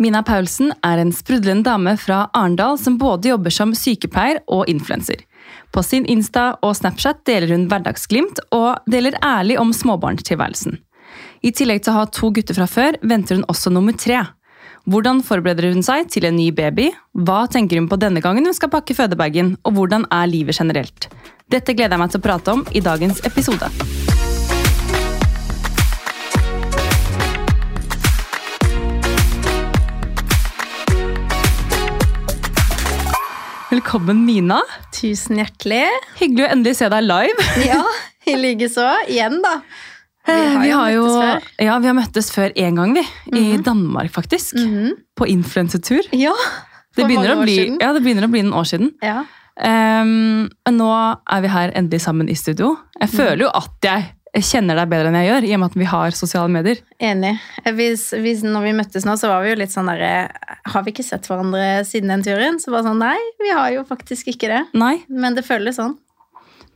Mina Paulsen er en sprudlende dame fra Arendal som både jobber som sykepleier og influenser. På sin Insta og Snapchat deler hun hverdagsglimt og deler ærlig om småbarnstilværelsen. I tillegg til å ha to gutter fra før, venter hun også nummer tre. Hvordan forbereder hun seg til en ny baby? Hva tenker hun på denne gangen hun skal pakke fødebagen? Og hvordan er livet generelt? Dette gleder jeg meg til å prate om i dagens episode. Velkommen, Mina. Tusen hjertelig. Hyggelig å endelig se deg live. Ja, i likeså. Igjen, da. Vi har, jo, møttes før. Ja, vi har møttes før én gang, vi. I Danmark, faktisk. Mhm. På influensetur. Ja, Det for begynner, mange år bli, siden. ja, det begynner å bli noen år siden. Ja. Um, nå er vi her endelig sammen i studio. Jeg Mm. føler jo at jeg kjenner deg bedre enn jeg gjør, i og med at vi har sosiale medier. Enig. Hvis, hvis, når vi møttes nå, så var vi jo litt sånn derre Har vi ikke sett hverandre siden den turen? Så bare sånn Nei, vi har jo faktisk ikke det. Nei, Men det føles sånn.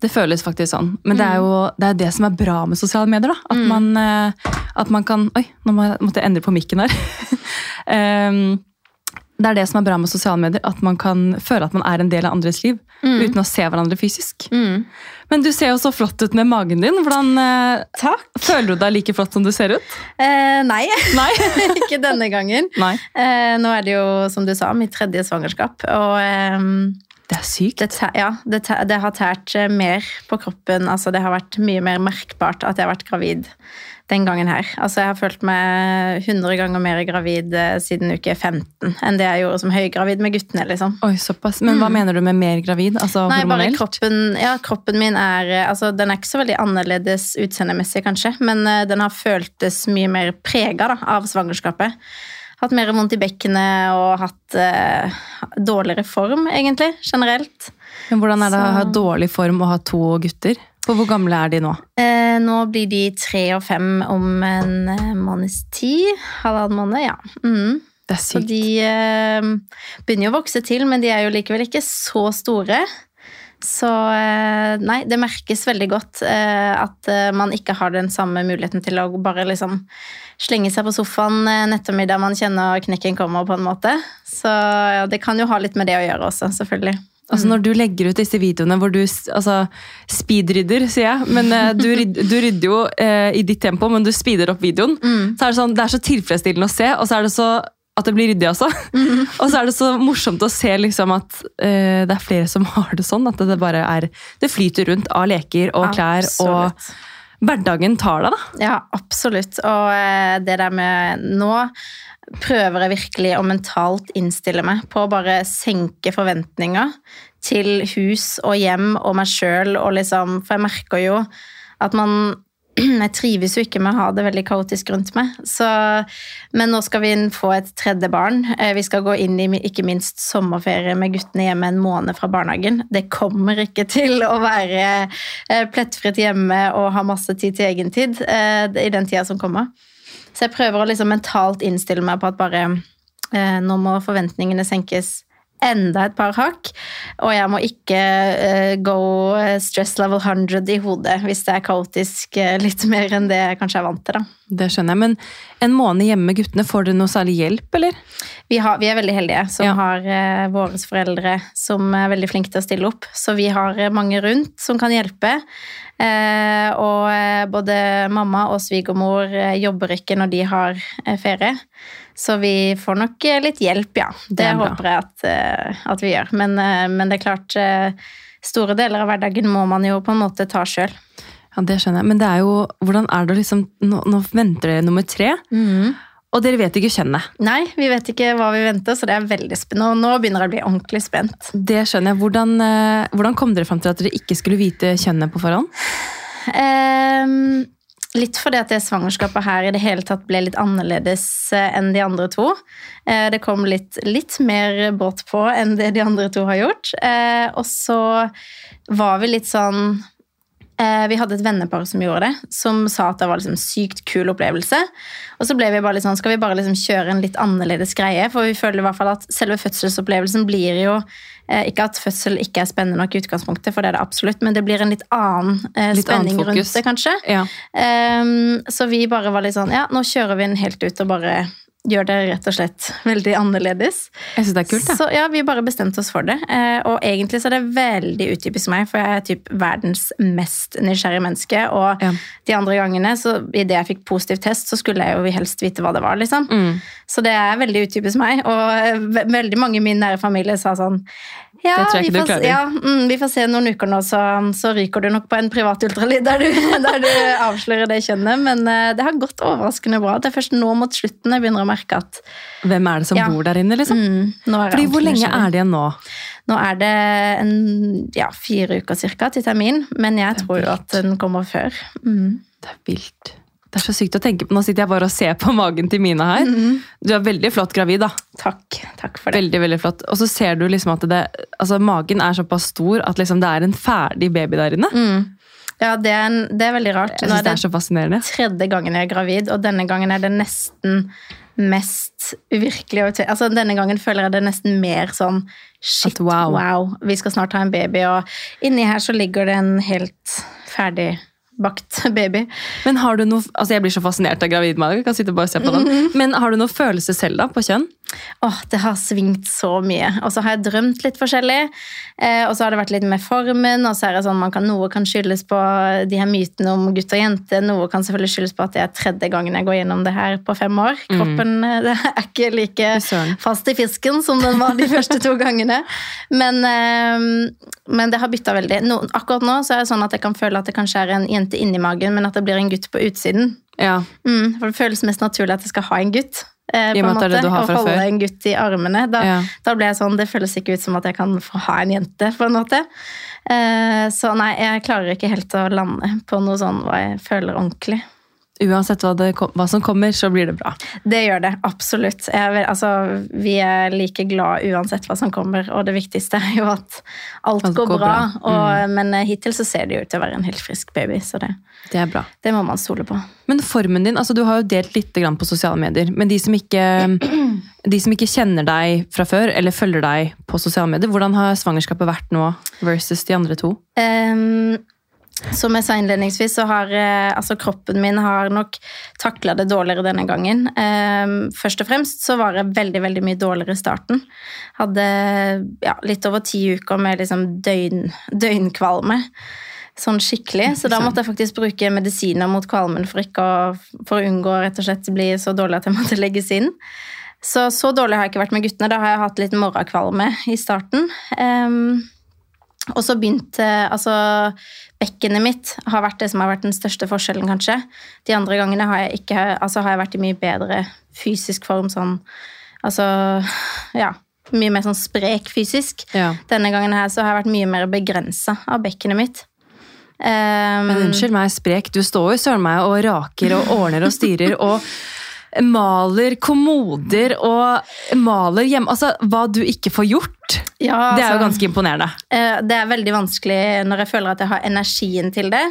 det føles faktisk sånn. Men det er Mm. jo det, er det som er bra med sosiale medier. da. At, man, eh, at man kan Oi, nå måtte jeg endre på mikken her. Ehm, det er det som er bra med sosiale medier, at man kan føle at man er en del av andres liv. Uten å se hverandre fysisk. Mm. Men du ser jo så flott ut med magen din. Hvordan eh, Takk. Føler du deg like flott som du ser ut? Eh, nei, Nei. ikke denne gangen. Eh, nå er det jo, som du sa, mitt tredje svangerskap. Og ehm, Det er sykt. det, tæ- ja, det, tæ- det har tært eh, mer på kroppen. Altså, det har vært mye mer merkbart at jeg har vært gravid den gangen her. Altså, jeg har følt meg 100 ganger mer gravid eh, siden uke 15 enn det jeg gjorde som høygravid med guttene. liksom. Oi, såpass. Men hva mener du med mer gravid? Altså Mm. Nei, bare kroppen, ja, kroppen min er eh, altså, Den er ikke så veldig annerledes utseendemessig, kanskje, men uh, den har føltes mye mer prega av svangerskapet. Hatt mer vondt i bekkenet og hatt eh, dårligere form, egentlig, generelt. Men hvordan er det å ha dårlig form og ha to gutter? For hvor gamle er de nå? Eh, nå blir de tre og fem om en eh, måneds tid. Halvannen måned, ja. Mm. Det er Så sykt. de eh, begynner jo å vokse til, men de er jo likevel ikke så store. Så eh, nei, det merkes veldig godt eh, at eh, man ikke har den samme muligheten til å bare liksom slenge seg på sofaen en ettermiddag man kjenner knekken kommer, på en måte. Så ja, det kan jo ha litt med det å gjøre også, selvfølgelig. Altså Når du legger ut disse videoene hvor du altså, speedrydder, sier jeg, men du, ryd, du rydder jo eh, i ditt tempo, men du speeder opp videoen, så er det sånn, det er så tilfredsstillende å se, og så er det så at det blir ryddig også. og så er det så morsomt å se liksom at uh, det er flere som har det sånn, at det bare er Det flyter rundt av leker og klær, Absolutt. og hverdagen tar deg, da. Ja, absolutt. Og eh, det der med Nå prøver jeg virkelig å mentalt innstille meg på å bare senke forventninger til hus og hjem og meg sjøl, og liksom For jeg merker jo at man jeg trives jo ikke med å ha det veldig kaotisk rundt meg. Så, men nå skal vi få et tredje barn. Eh, Vi skal gå inn i ikke minst sommerferie med guttene hjemme en måned fra barnehagen. Det kommer ikke til å være eh, plettfritt hjemme og ha masse tid til egen tid eh, i den tida som kommer. Så jeg prøver å liksom mentalt innstille meg på at bare nå må forventningene senkes enda et par hakk, og jeg må ikke uh, go eh, stress level 100 i hodet hvis det er kaotisk uh, litt mer enn det jeg kanskje er vant til. da. Det skjønner jeg, men en måned hjemme med guttene, får dere noe særlig hjelp, eller? Vi, har, vi er veldig heldige som Ja. har eh, våre foreldre som er veldig flinke til å stille opp. Så vi har eh, mange rundt som kan hjelpe. Eh, og eh, både mamma og svigermor eh, jobber ikke når de har eh, ferie. Så vi får nok litt hjelp, ja. Det, Det er håper jeg at, at vi gjør. Men, men det er klart, store deler av hverdagen må man jo på en måte ta sjøl. Ja, det skjønner jeg. Men det er jo, hvordan er det liksom Nå, nå venter dere nummer tre, og dere vet ikke kjønnet. Nei, vi vet ikke hva vi venter, så det er veldig spennende. Og nå begynner jeg å bli ordentlig spent. Det skjønner jeg. Hvordan, eh, hvordan kom dere fram til at dere ikke skulle vite kjønnet på forhånd? Um, litt fordi at det svangerskapet her i det hele tatt ble litt annerledes eh, enn de andre to. Eh, det kom litt, litt mer båt på enn det de andre to har gjort. Og så var vi litt sånn Vi hadde et vennepar som gjorde det, som sa at det var liksom sykt kul opplevelse. Og så ble vi bare litt sånn, skal vi bare liksom kjøre en litt annerledes greie? For vi føler i hvert fall at selve fødselsopplevelsen blir jo eh, Ikke at fødsel ikke er spennende nok i utgangspunktet, for det er det absolutt, men det blir en litt annen eh, Litt spenning rundt det, kanskje. Ja. Um, så vi bare var litt sånn Ja, nå kjører vi den helt ut og bare gjør det rett og slett veldig annerledes. Jeg synes det er kult. da. Så ja, vi bare bestemte oss for det. Eh, og egentlig så er det veldig utypisk meg, for jeg er typ verdens mest nysgjerrige menneske. Og Ja. de andre gangene, så idet jeg fikk positiv test, så skulle jeg jo helst vite hva det var, liksom. Mm. Så det er veldig utypisk meg. Og veldig mange i min nære familie sa sånn ja, Det tror jeg ikke vi du klarer. ja mm, vi får se noen uker nå, så, så ryker du nok på en privat ultralyd der du, der du avslører det kjønnet. Men eh, det har gått overraskende bra. Det er først nå mot slutten jeg begynner å merke at Hvem er det som Ja. bor der inne, liksom? mm, Fordi Hvor lenge er det igjen nå? Nå er det en, ja, fire uker cirka til termin, men jeg tror jo at den kommer før. Mm. Det er vilt. Det er så sykt å tenke på. Nå sitter jeg bare og ser på magen til Mina her. Du er veldig flott gravid, da. Takk. Takk for det. Veldig, veldig flott. Og så ser du liksom at det, altså magen er såpass stor at liksom det er en ferdig baby der inne. Mm. Ja, det er, en, det er veldig rart. Nå er det det er så fascinerende. tredje gangen jeg er gravid, og denne gangen er det nesten mest uvirkelig. Altså, denne gangen føler jeg det nesten mer sånn shit, wow. wow. vi skal snart ha en baby, og inni her så ligger det en helt ferdig bakt baby. Men har du noe, altså Jeg blir så fascinert av gravidmage. Kan sitte og se på dem. Mm -hmm. Men har du noe følelse selv da, på kjønn? Åh, det har svingt så mye. Og så har jeg drømt litt forskjellig. Eh, og så har det vært litt med formen. Og så er det sånn, man kan, noe kan skyldes på de her mytene om gutt og jente. Noe kan selvfølgelig skyldes på at det er tredje gangen jeg går gjennom det her på fem år. Kroppen mm. det er ikke like fast i fisken som den var de første to gangene. Men, eh, men det har bytta veldig. No, akkurat nå så er det sånn at jeg kan føle at det kanskje er en jente inni magen, men at det blir en gutt på utsiden. Ja, Mm, for det føles mest naturlig at jeg skal ha en gutt. Eh, I på en det måte, du har og fra holde før. en gutt i armene. Da, Ja. da ble jeg sånn, Det føles ikke ut som at jeg kan få ha en jente. på en måte. Eh, så nei, jeg klarer ikke helt å lande på noe sånn hva jeg føler ordentlig. Uansett hva, det, hva som kommer, så blir det bra. Det gjør det, absolutt. Jeg altså, vi er like glad uansett hva som kommer, og det viktigste er jo at alt, Alt går, går bra. bra. Og, Men eh, hittil så ser det jo ut til å være en helt frisk baby, så det, Det er bra. det må man stole på. Men formen din, altså du har jo delt litt på sosiale medier, men de som, ikke, de som ikke kjenner deg fra før, eller følger deg på sosiale medier, hvordan har svangerskapet vært nå versus de andre to? Ehm, som jeg sa innledningsvis, så har eh, altså kroppen min har nok takla det dårligere denne gangen. Ehm, først og fremst så var jeg veldig veldig mye dårligere i starten. Hadde ja, litt over ti uker med liksom døgn, døgnkvalme. Sånn skikkelig. Så da måtte jeg faktisk bruke medisiner mot kvalmen for, å, for å unngå rett og slett bli så dårlig at jeg måtte legges inn. Så så dårlig har jeg ikke vært med guttene. Da har jeg hatt litt morgenkvalme i starten. Ehm, og så begynte Altså, bekkenet mitt har vært det som har vært den største forskjellen, kanskje. De andre gangene har jeg ikke Altså har jeg vært i mye bedre fysisk form, sånn Altså, ja. Mye mer sånn sprek fysisk. Ja. Denne gangen her så har jeg vært mye mer begrensa av bekkenet mitt. Um, Men unnskyld meg, sprek, du står jo søren meg og raker og ordner og styrer og maler kommoder og maler hjemme. Altså, hva du ikke får gjort. ja, Det er jo altså- ganske imponerende. Eh, Det er veldig vanskelig når jeg føler at jeg har energien til det,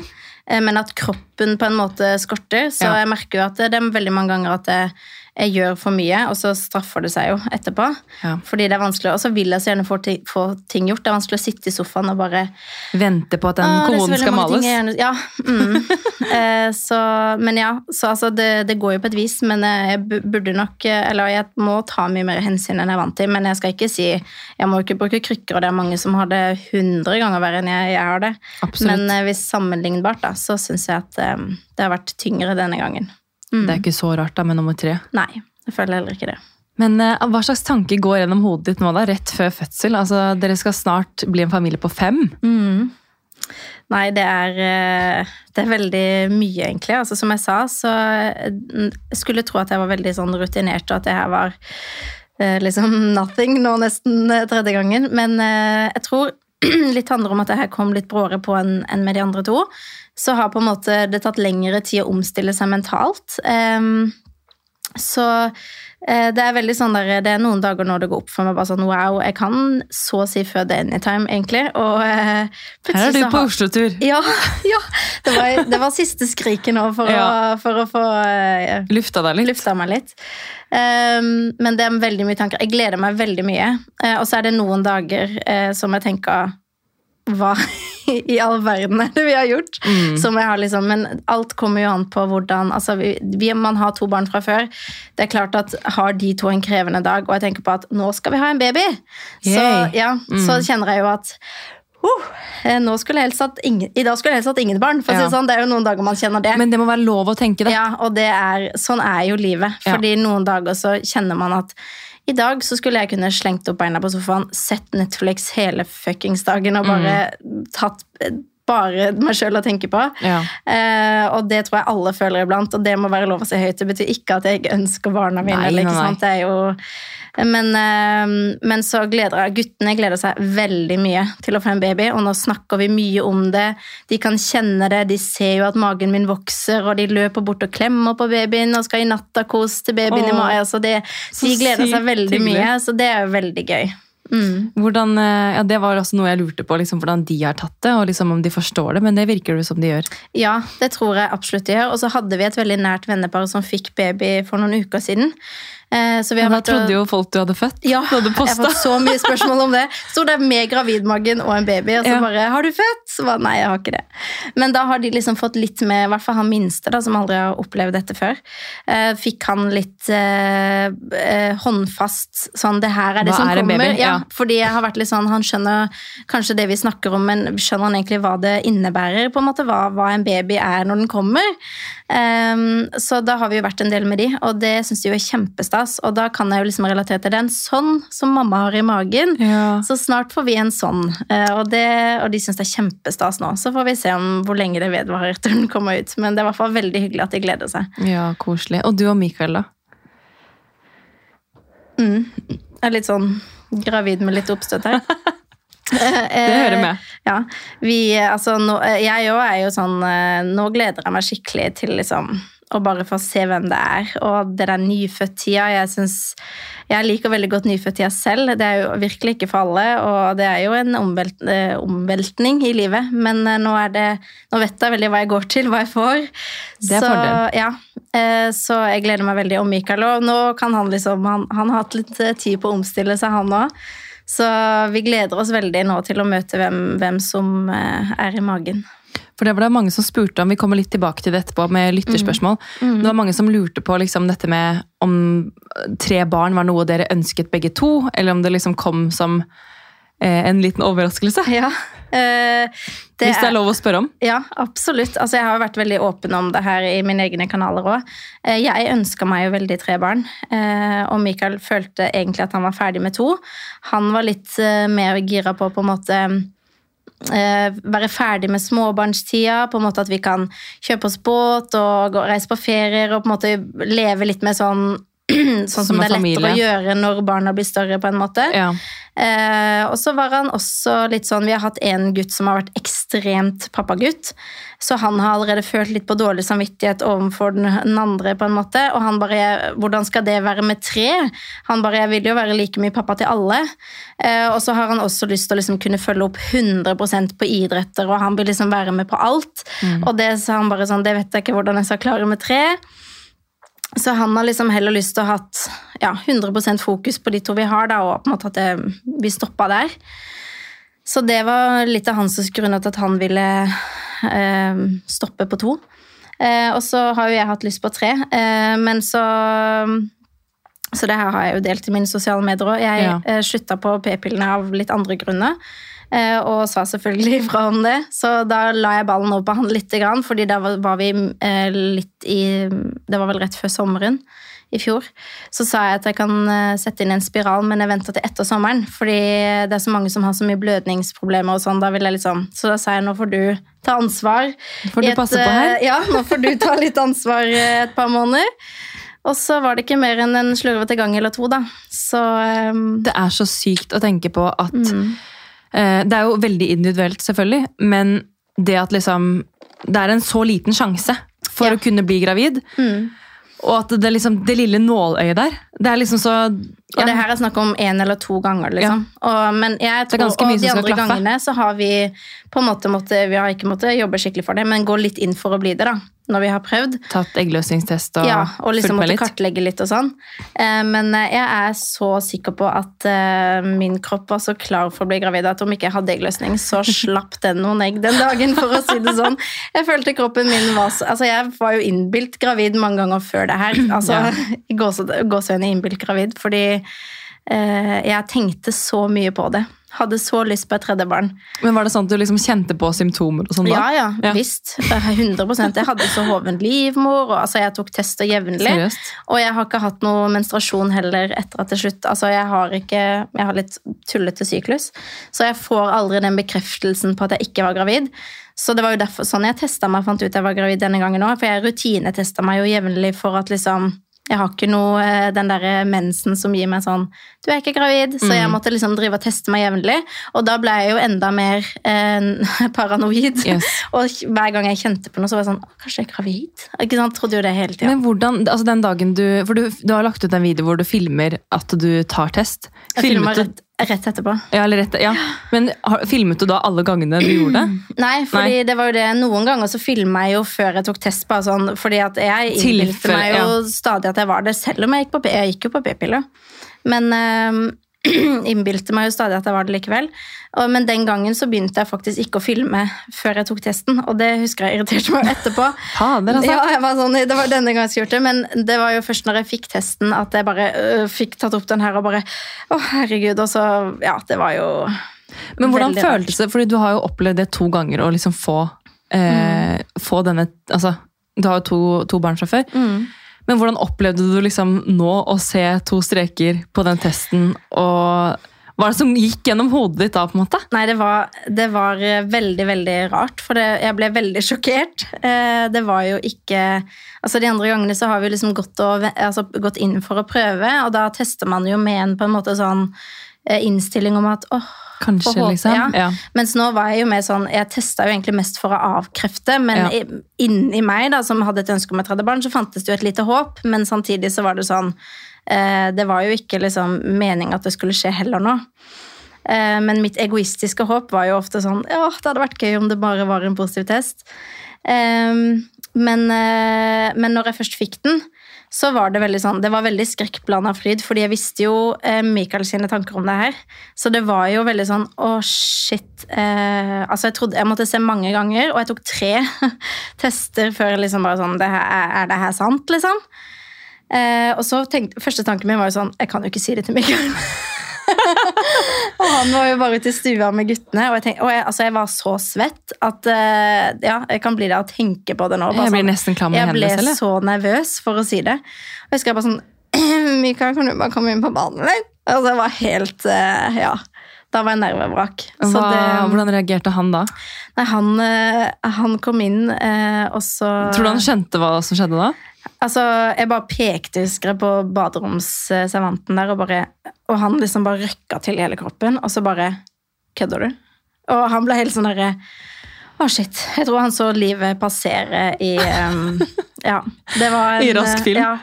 eh, men at kroppen på en måte skorter. Så Ja. jeg merker jo at det, er veldig mange ganger at jeg gjør for mye, og så straffer det seg jo etterpå. Ja. Fordi det er vanskelig, Og så vil jeg så gjerne få ting, få ting gjort. Det er vanskelig å sitte i sofaen og bare Vente på at den koronen skal males. gjerne- Ja. Mm. Eh, så, men ja, så altså det, det går jo på et vis, men jeg burde nok eh, Eller jeg må ta mye mer hensyn enn jeg er vant til, men jeg skal ikke si Jeg må ikke bruke krykker, og det er mange som har det hundre ganger verre enn jeg, jeg har det. Absolutt. Men eh, hvis sammenlignbart, da, så syns jeg at eh, det har vært tyngre denne gangen. Det er ikke så rart da med nummer tre. Nei, jeg føler heller ikke det. Men uh, hva slags tanker går gjennom hodet ditt nå da, rett før fødsel? Altså, Dere skal snart bli en familie på fem. Nei, det er, eh, det er veldig mye, egentlig. Altså, som jeg sa, så eh, jeg skulle tro at jeg var veldig sånn rutinert, og at det her var eh, liksom nothing nå nesten eh, tredje gangen. Men eh, jeg tror litt handler om at det her kom litt bråere på enn enn med de andre to. Så har på en måte det tatt lengre tid å omstille seg mentalt. Em, så eh, det er veldig sånn der, det er noen dager når det går opp for meg bare sånn wow, jeg kan så å si føde anytime, egentlig. Og eh, Her er du på Oslo-tur. ja, ja. Det var, det var siste skriket nå for, Ja. å, for å få eh, Lufta deg litt. lufta meg litt. Um, men det er veldig mye tanker. Jeg gleder meg veldig mye. Uh, og så er det noen dager uh, som jeg tenker Hva i all verden er det vi har gjort? Som jeg har liksom, men alt kommer jo an på hvordan altså vi, vi, Man har to barn fra før. Det er klart at Har de to en krevende dag, og jeg tenker på at nå skal vi ha en baby, så, ja, mm. så kjenner jeg jo at uh, eh, nå skulle jeg helst hatt ingen, I dag skulle jeg helst hatt ingen barn. For å si Ja. sånn, det er jo noen dager man kjenner det. Men det må være lov å tenke det. Ja, og det er, sånn er jo livet. Ja. Fordi noen dager så kjenner man at i dag så skulle jeg kunne slengt opp beina på sofaen, sett Netflix hele fuckings dagen og bare tatt eh, bare meg sjøl å tenke på. Ja. Eh, og det tror jeg alle føler iblant, og det må være lov å si høyt. Det betyr ikke at jeg ikke ønsker barna mine. Nei, eller, nei? Det er jo men, eh, men så gleder jeg Guttene gleder seg veldig mye til å få en baby, og nå snakker vi mye om det. De kan kjenne det, de ser jo at magen min vokser, og de løper bort og klemmer på babyen og skal i nattakos til babyen i Åh, mai. Altså det, så de gleder seg veldig hyggelig. mye, så det er jo veldig gøy. Mm. Hvordan, eh, ja, det var også noe jeg lurte på, liksom, hvordan de har tatt det, og liksom om de forstår det, men det virker jo som de gjør. Ja, det tror jeg absolutt de gjør. Og så hadde vi et veldig nært vennepar som fikk baby for noen uker siden. Eh, Så vi har Da trodde jo folk du hadde født. Ja, du hadde jeg har fått så mye spørsmål om det. Sto der med gravidmagen og en baby, og så Ja. bare 'Har du født?' Så bare nei, jeg har ikke det. Men da har de liksom fått litt med, i hvert fall han minste, da, som aldri har opplevd dette før, eh, fikk han litt eh, eh, håndfast sånn 'Det her er det Hva som er en kommer'. Ja, Ja. fordi jeg har vært litt sånn, Han skjønner kanskje det vi snakker om, men skjønner han egentlig hva det innebærer? på en måte, Hva, hva en baby er når den kommer? Um, så da har vi jo vært en del med de, og det syns de jo er kjempestas. Og da kan jeg jo liksom relatere til den sånn som mamma har i magen. Ja. Så snart får vi en sånn, eh, og, det, og de syns det er kjempestas nå. Så får vi se om hvor lenge det vedvarer til den kommer ut. Men det er i hvert fall veldig hyggelig at de gleder seg. ja, koselig. Og du og Mikael, da? Jeg er litt sånn gravid med litt oppstøt her. Det hører med. Ja, vi, altså, nå, jeg òg er jo sånn eh, Nå gleder jeg meg skikkelig til liksom å bare få se hvem det er. Og det der nyfødt-tida Jeg synes, jeg liker veldig godt nyfødt-tida selv. Det er jo virkelig ikke for alle, og det er jo en omvelt, eh, omveltning i livet. Men eh, nå, er det, nå vet jeg veldig hva jeg går til, hva jeg får. Det er så, fordel. Ja, eh, så jeg gleder meg veldig. Og Mikael òg. Nå kan han liksom han, han har hatt litt tid på å omstille seg, han òg. Så vi gleder oss veldig nå til å møte hvem, hvem som er i magen. For det var det mange som spurte om, vi kommer litt tilbake til det etterpå med lytterspørsmål. Mm. Det var mange som lurte på liksom, dette med om tre barn var noe dere ønsket begge to, eller om det liksom kom som eh, en liten overraskelse. Ja, eh, det Hvis det er lov å spørre om. Ja, absolutt. Altså, jeg har vært veldig åpen om det her i mine egne kanaler òg. Jeg ønska meg jo veldig tre barn, eh, og Mikael følte egentlig at han var ferdig med to. Han var litt eh, mer gira på på en måte eh, være ferdig med småbarnstida, på en måte at vi kan kjøpe oss båt og reise på ferier og på en måte leve litt med sånn Sånn som, Som det er lettere å gjøre når barna blir større, på en måte. Ja. Eh, og så var han også litt sånn Vi har hatt en gutt som har vært ekstremt pappagutt. Så han har allerede følt litt på dårlig samvittighet overfor den, andre. på en måte, Og han bare Hvordan skal det være med tre? Han bare Jeg vil jo være like mye pappa til alle. Eh, og så har han også lyst til å liksom kunne følge opp 100% på idretter, og han vil liksom være med på alt. Og det sa han bare sånn Det vet jeg ikke hvordan jeg skal klare med tre. Så han har liksom heller lyst til å ha ja, 100% fokus på de to vi har, da, og på en måte at det, vi stoppa der. Så det var litt av hans grunn til at han ville eh, stoppe på to. Eh, og så har jo jeg hatt lyst på tre, eh, men så Så det her har jeg jo delt i mine sosiale medier òg. Jeg Ja. eh, slutta på p-pillene av litt andre grunner. Eh, Og sa selvfølgelig ifra om det. Så da la jeg ballen over på han grann, fordi da var vi eh, litt i Det var vel rett før sommeren i fjor. Så sa jeg at jeg kan eh, sette inn en spiral, men jeg venter til etter sommeren. Fordi det er så mange som har så mye blødningsproblemer og sånn. Da vil jeg liksom Så da sa jeg nå får du ta ansvar. Får du et, passe på her? Ja, nå får du ta litt ansvar et par måneder. Og så var det ikke mer enn en slurvete gang eller to, da. Så um... Det er så sykt å tenke på at Mm. Eh, Det er jo veldig individuelt, selvfølgelig, men det at liksom Det er en så liten sjanse for Ja. å kunne bli gravid. mm, Og at det, liksom, det lille nåløyet der Det er liksom så Og Ja. det her er snakk om én eller to ganger, liksom. Og, men jeg tror, og de andre gangene så har vi på en måte måtte, Vi har ikke måttet jobbe skikkelig for det, men gå litt inn for å bli det, da. Når vi har prøvd. Tatt eggløsningstest og, ja, og liksom måtte litt. kartlegge litt og sånn. Eh, men eh, jeg er så sikker på at eh, min kropp var så klar for å bli gravid at om ikke jeg hadde eggløsning, så slapp den noen egg den dagen, for å si det sånn. Jeg følte kroppen min var så Altså, jeg var jo innbilt gravid mange ganger før det her. Altså, Ja. i gåse- gåseøyne innbilt gravid, fordi jeg tenkte så mye på det. Hadde så lyst på et tredje barn. Men var det sånn at du liksom kjente på symptomer og sånn da? Ja, ja, Ja. visst. 100 Jeg hadde så hoven livmor, og altså, jeg tok tester jevnlig. Seriøst? Og jeg har ikke hatt noe menstruasjon heller etter at det slutt. Altså, jeg har ikke Jeg har litt tullete syklus, så jeg får aldri den bekreftelsen på at jeg ikke var gravid. Så det var jo derfor sånn jeg testa meg og fant ut jeg var gravid denne gangen òg. For jeg rutinetesta meg jo jevnlig for at liksom jeg har ikke noe eh, den der mensen som gir meg sånn Du er ikke gravid. Så jeg måtte liksom drive og teste meg jevnlig. Og da ble jeg jo enda mer eh, paranoid. Yes. Og hver gang jeg kjente på noe, så var jeg sånn Kanskje jeg er gravid? Ikke sant? Trodde jo det hele tida. Men hvordan, altså den dagen du For du, du har lagt ut en video hvor du filmer at du tar test. Jeg filmet, filmet rett, rett etterpå. ja, eller rett, ja. Men har, filmet du da alle gangene du gjorde det? Nei, fordi det var jo det Noen ganger så filma jeg jo før jeg tok test. Bare sånn, fordi at jeg innbilte meg jo stadig at jeg var det, selv om jeg gikk på, jeg gikk jo på p-piller. Men øh, innbilte meg jo stadig at jeg var det likevel. Men den gangen så begynte jeg faktisk ikke å filme før jeg tok testen, og det husker jeg irriterte meg etterpå. Fader, altså. Ja, var sånn, Det var denne gangen jeg gjort det, men det var jo først når jeg fikk testen at jeg bare øh, fikk tatt opp den her og bare Å, herregud. Og så Ja, det var jo Men hvordan føltes det? Fordi du har jo opplevd det to ganger å liksom få, eh, få denne Altså, du har jo to, to barn fra før. Men hvordan opplevde du liksom nå å se to streker på den testen, og hva er det som gikk gjennom hodet ditt da, på en måte? Nei, det var, det var eh, veldig, veldig rart, for det, jeg ble veldig sjokkert. Eh, det var jo ikke Altså, de andre gangene så har vi liksom gått, og, altså, gått inn for å prøve, og da tester man jo med en på en måte sånn eh, innstilling om at åh, Kanskje, håpe, liksom? Ja. Ja. Mens nå var jeg jo mer sånn Jeg testa jo egentlig mest for å avkrefte, men Ja. inni meg, da, som hadde et ønske om et tredje barn, så fantes det jo et lite håp, men samtidig så var det sånn Det var jo ikke liksom meninga at det skulle skje heller nå. Eh, men mitt egoistiske håp var jo ofte sånn Ja, det hadde vært gøy om det bare var en positiv test. Eh, men, eh, men når jeg først fikk den, så var det veldig sånn Det var veldig skrekkblanda fryd, fordi jeg visste jo eh, Michael sine tanker om det her. Så det var jo veldig sånn Å, shit. Eh, altså, jeg trodde Jeg måtte se mange ganger, og jeg tok tre tester før liksom bare sånn det her, er, er det her sant, liksom? Eh, og så tenkte, Første tanken min var jo sånn Jeg kan jo ikke si det til Mikael. og han var jo bare ute i stua med guttene, og jeg, tenkte, og jeg, altså, jeg var så svett at eh, ja, jeg kan bli der å tenke på det nå. bare Jeg blir sånn, nesten klam i jeg ble hendene selv. så nervøs for å si det. Og jeg skrev bare sånn Mikael, kan du bare komme inn på banen litt? Altså, jeg var helt eh, Ja. Da var jeg nervevrak. Så Hva, det, hvordan reagerte han da? nei, han, eh, han kom inn, eh, og så Tror du han skjønte hva som skjedde da? Altså, jeg bare pekte husker jeg, på baderomsservanten der, og, bare, og han liksom bare røkka til hele kroppen, og så bare Kødder du? Og han ble helt sånn derre Å, shit. Jeg tror han så livet passere i um, Ja. Det var en, I rask film. Ja,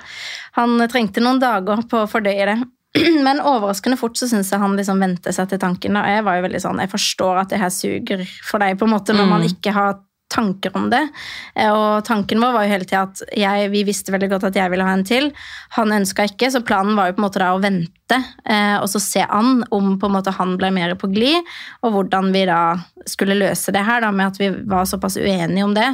han trengte noen dager på å fordøye det. Men overraskende fort så syns jeg han liksom vente seg til tanken. Og jeg var jo veldig sånn, jeg forstår at det her suger for deg, på en måte, når man ikke har tanker om det. Eh, Og tanken vår var jo hele tida at jeg, vi visste veldig godt at jeg ville ha en til. Han ønska ikke, så planen var jo på en måte da å vente eh, og så se an om på en måte han ble mer på glid, og hvordan vi da skulle løse det her da, med at vi var såpass uenige om det.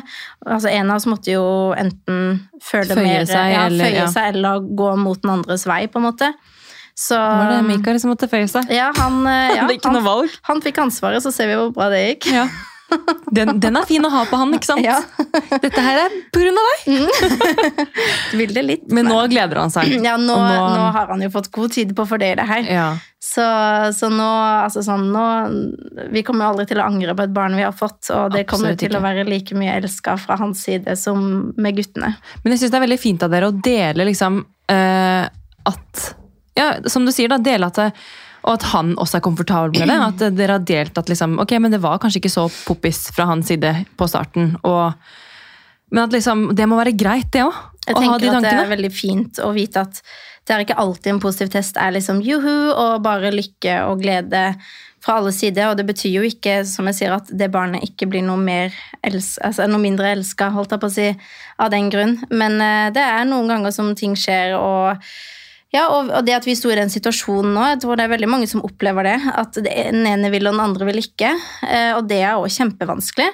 Altså En av oss måtte jo enten føle Føye mer, seg, ja, eller- ja. seg eller gå mot den andres vei, på en måte. Så Var det Mikael som måtte føye seg? Ja, han, eh, ja, han, valg? han fikk ansvaret, så ser vi hvor bra det gikk. Ja. Den, den er fin å ha på han, ikke sant? Ja. Dette her er på grunn av deg! Vil det litt. Men nå gleder han seg. Ja, nå, nå... nå, har han jo fått god tid på å fordele det her. Ja. Så, så nå, altså sånn, nå Vi kommer jo aldri til å angre på et barn vi har fått, og det kommer jo til ikke. å være like mye elska fra hans side som med guttene. Men jeg syns det er veldig fint av dere å dele liksom uh, at Ja, som du sier, da. Dele at det, og at han også er komfortabel med det. At dere har delt at liksom, ok, men det var kanskje ikke så poppis fra hans side på starten. Og, men at liksom, det må være greit, det òg. Jeg å ha de tenker at det er veldig fint å vite at det er ikke alltid en positiv test er liksom juhu og bare lykke og glede fra alle sider. Og det betyr jo ikke, som jeg sier, at det barnet ikke blir noe, mer els altså, noe mindre elska, holdt jeg på å si, av den grunn. Men eh, det er noen ganger som ting skjer, og ja, og, og det at vi sto i den situasjonen nå, jeg tror det er veldig mange som opplever det. At den ene vil, og den andre vil ikke. Eh, og det er også kjempevanskelig.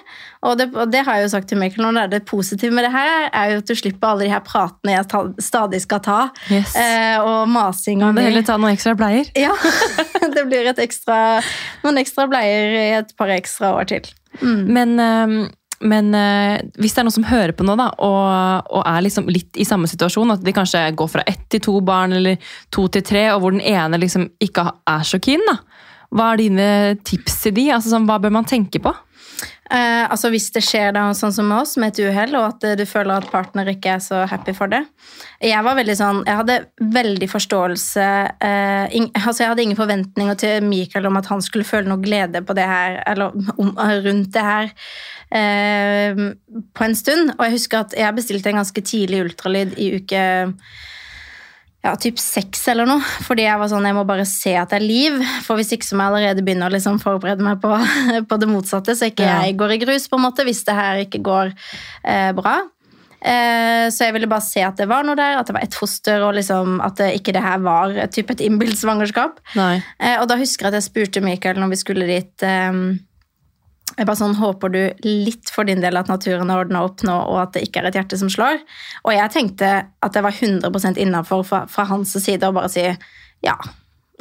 Og det, og det har jeg jo sagt til Michael, når det det positive med det her, er jo at du slipper alle de her pratene jeg ta, stadig skal ta. Yes. Eh, og masing om du heller ta noen ekstra bleier? Ja, det blir et ekstra, noen ekstra bleier i et par ekstra år til. Men, eh, men eh, hvis det er noen som hører på nå, da, og, og er liksom litt i samme situasjon, at de kanskje går fra ett til to barn, eller to til tre, og hvor den ene liksom ikke er så keen, da. Hva er dine tips til de? Altså, sånn, hva bør man tenke på? Eh, altså Hvis det skjer da, sånn som med oss, med et uhell, og at eh, du føler at partner ikke er så happy for det Jeg var veldig sånn, jeg hadde veldig forståelse eh, in, altså Jeg hadde ingen forventninger til Mikael om at han skulle føle noe glede på det her, eller om, rundt det her eh, på en stund. Og jeg husker at jeg bestilte en ganske tidlig ultralyd i uke ja, typ seks eller noe. Fordi jeg var sånn, jeg må bare se at det er liv. For hvis ikke så må jeg allerede begynne å liksom forberede meg på, på det motsatte, så ikke jeg går i grus, på en måte, hvis det her ikke går eh, bra. Eh, så jeg ville bare se at det var noe der, at det var et foster, og liksom at det, ikke det her var typ et innbilt svangerskap. Eh, og da husker jeg at jeg spurte Mikael når vi skulle dit eh, jeg bare sånn, Håper du litt for din del at naturen har ordna opp nå, og at det ikke er et hjerte som slår? Og jeg tenkte at det var 100 innafor fra, fra hans side å bare si ja.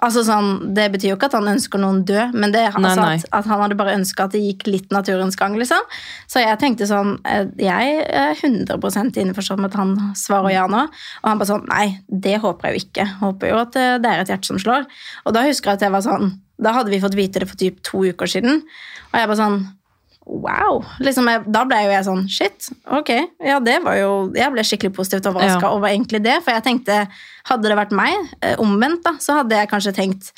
Altså sånn, Det betyr jo ikke at han ønsker noen død, men det, Nei, altså, nei. At, at han hadde bare ønska at det gikk litt naturens gang. liksom. Så jeg tenkte sånn eh, Jeg er 100% innforstått med at han svarer ja nå. Og han bare sånn Nei, det håper jeg jo ikke. Håper jo at eh, det er et hjerte som slår. Og da husker jeg at jeg var sånn Da hadde vi fått vite det for typ to uker siden. Og jeg bare sånn Wow! Liksom jeg, da ble jo jeg sånn Shit, ok. Ja, det var jo Jeg ble skikkelig positivt overraska Ja. over egentlig det. For jeg tenkte, hadde det vært meg, eh, omvendt, da, så hadde jeg kanskje tenkt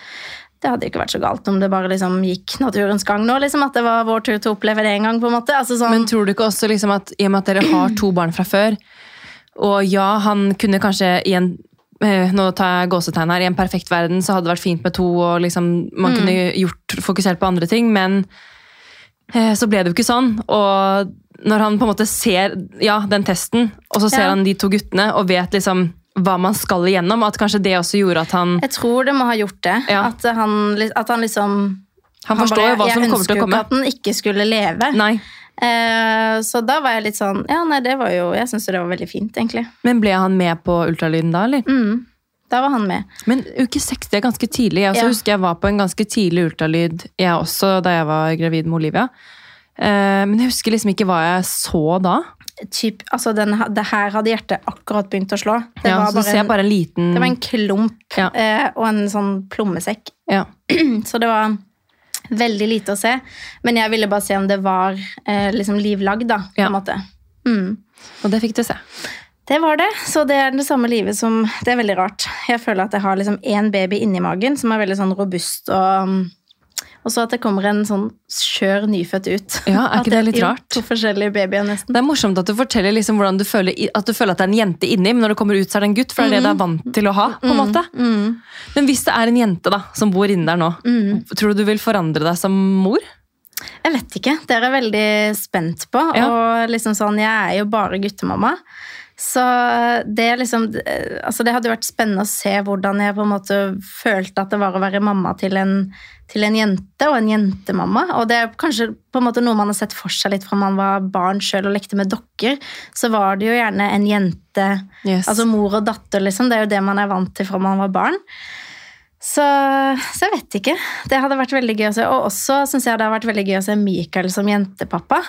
det hadde ikke vært så galt om det bare liksom gikk naturens gang nå. liksom At det var vår tur til å oppleve det en gang. på en måte altså sånn, Men tror du ikke også liksom at i og med at dere har to barn fra før, og ja, han kunne kanskje i en eh, nå tar jeg gåsetegn her, I en perfekt verden så hadde det vært fint med to, og liksom, man kunne gjort, fokusert på andre ting, men så ble det jo ikke sånn. Og når han på en måte ser ja, den testen, og så ser Ja. han de to guttene og vet liksom hva man skal igjennom, at kanskje det også gjorde at han Jeg tror det må ha gjort det. Ja. At, han, at han liksom Han forstår jo hva som kommer til å komme. Jeg ønsker jo ikke at han ikke skulle leve. Nei. Eh, så da var jeg litt sånn Ja, nei, det var jo Jeg syns det var veldig fint, egentlig. Men ble han med på ultralyden da, eller? Mm. Da var han med. Men uke 60 er ganske tidlig. Jeg også Ja. husker jeg var på en ganske tidlig ultralyd, jeg også, da jeg var gravid med Olivia. Eh, men jeg husker liksom ikke hva jeg så da. Typ, altså den, det her hadde hjertet akkurat begynt å slå. Det, Ja, var, bare en, bare en liten det var en klump Ja. eh, og en sånn plommesekk. ja. Så det var veldig lite å se. Men jeg ville bare se om det var eh, liksom livlagd, da. på Ja. en måte. Mm. Og det fikk du se. Det var det. Så det er det samme livet som Det er veldig rart. Jeg føler at jeg har liksom én baby inni magen som er veldig sånn robust, og, og så at det kommer en sånn skjør nyfødt ut. Ja, er ikke det litt rart? To forskjellige babyer, nesten. Det er morsomt at du forteller liksom hvordan du føler, at du føler at det er en jente inni, men når det kommer ut, så er det en gutt. For det er det du er vant til å ha. på en måte. Mm. Men hvis det er en jente da, som bor inni der nå, tror du du vil forandre deg som mor? Jeg vet ikke. Det er jeg veldig spent på. Ja. Og liksom sånn, jeg er jo bare guttemamma. Så det er liksom Altså, det hadde vært spennende å se hvordan jeg på en måte følte at det var å være mamma til en, til en jente, og en jentemamma. Og det er kanskje på en måte noe man har sett for seg litt fra man var barn sjøl og lekte med dokker. Så var det jo gjerne en jente Yes. Altså mor og datter, liksom. Det er jo det man er vant til fra man var barn. Så, så jeg vet ikke. Det hadde vært veldig gøy å se. Og også syns jeg det har vært veldig gøy å se Michael som jentepappa.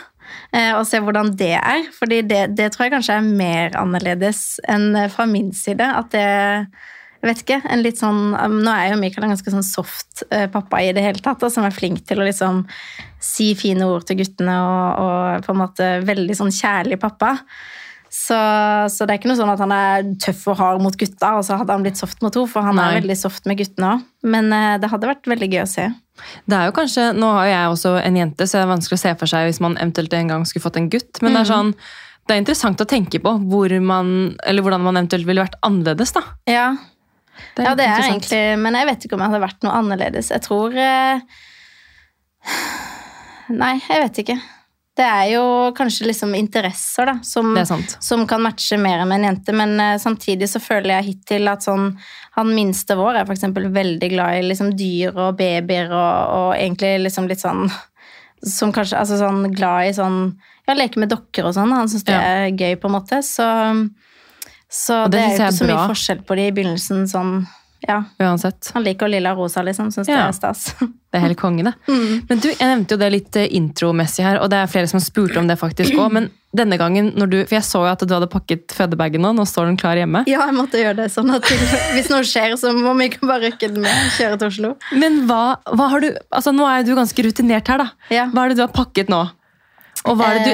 Eh, og se hvordan det er. Fordi det, det tror jeg kanskje er mer annerledes enn eh, fra min side. At det Jeg vet ikke. en litt sånn, um, Nå er jo Michael en ganske sånn soft eh, pappa i det hele tatt, da, som er flink til å liksom si fine ord til guttene og, og på en måte veldig sånn kjærlig pappa. Så, så det er ikke noe sånn at han er tøff og hard mot gutta, og så hadde han blitt soft mot henne, for han Nei. er veldig soft med guttene òg. Men eh, det hadde vært veldig gøy å se. Det er jo kanskje, Nå har jo jeg også en jente, så det er vanskelig å se for seg hvis man eventuelt en gang skulle fått en gutt. Men det er sånn, Det er interessant å tenke på hvor man, eller hvordan man eventuelt ville vært annerledes. da. Ja, Det ja, det er egentlig Men jeg vet ikke om jeg hadde vært noe annerledes. Jeg tror eh, Nei, jeg vet ikke. Det er jo kanskje liksom interesser, da, som, som kan matche mer med en jente, men uh, samtidig så føler jeg hittil at sånn Han minste vår er for eksempel veldig glad i liksom dyr og babyer og, og egentlig liksom litt sånn som kanskje, altså sånn glad i sånn Ja, leke med dokker og sånn. Han syns det Ja. er gøy, på en måte. Så, så det det, er jo ikke så mye forskjell på det i begynnelsen. Sånn, ja, Uansett. Han liker lilla rosa, liksom. Syns det er stas. Det er helt konge, det. Mm. Men du, Jeg nevnte jo det litt eh, intromessig her, og det er flere som spurte om det faktisk òg. Men denne gangen, når du, for jeg så jo at du hadde pakket fødebagen nå, nå står den klar hjemme. Ja, jeg måtte gjøre det sånn at hvis noe skjer, så må vi ikke bare rykke den med og kjøre til Oslo. Men hva, hva har du altså Nå er jo du ganske rutinert her, da. Ja. Hva er det du har pakket nå? Og hva er det du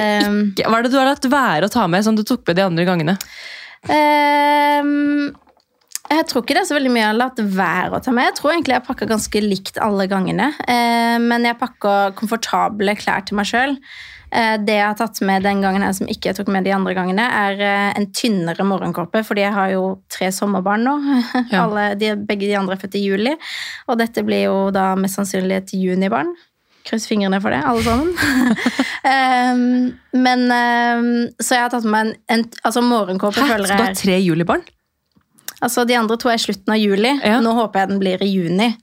ikke Hva er det du har latt være å ta med, som du tok med de andre gangene? Ehm, jeg tror ikke det er så veldig mye jeg har latt være å ta med. Jeg tror egentlig jeg pakker ganske likt alle gangene. Eh, men jeg pakker komfortable klær til meg sjøl. det jeg har tatt med den gangen her som ikke jeg tok med de andre gangene, er eh, en tynnere morgenkåpe, fordi jeg har jo tre sommerbarn nå. Ja. Alle, de, begge de andre er født i juli. Og dette blir jo da mest sannsynlig et junibarn. Kryss fingrene for det, alle sammen. um, men um, Så jeg har tatt med meg en, en altså morgenkåpe. Føler Så du har ha tre julibarn? Altså, De andre to er slutten av juli. Ja. Nå håper jeg den blir i juni.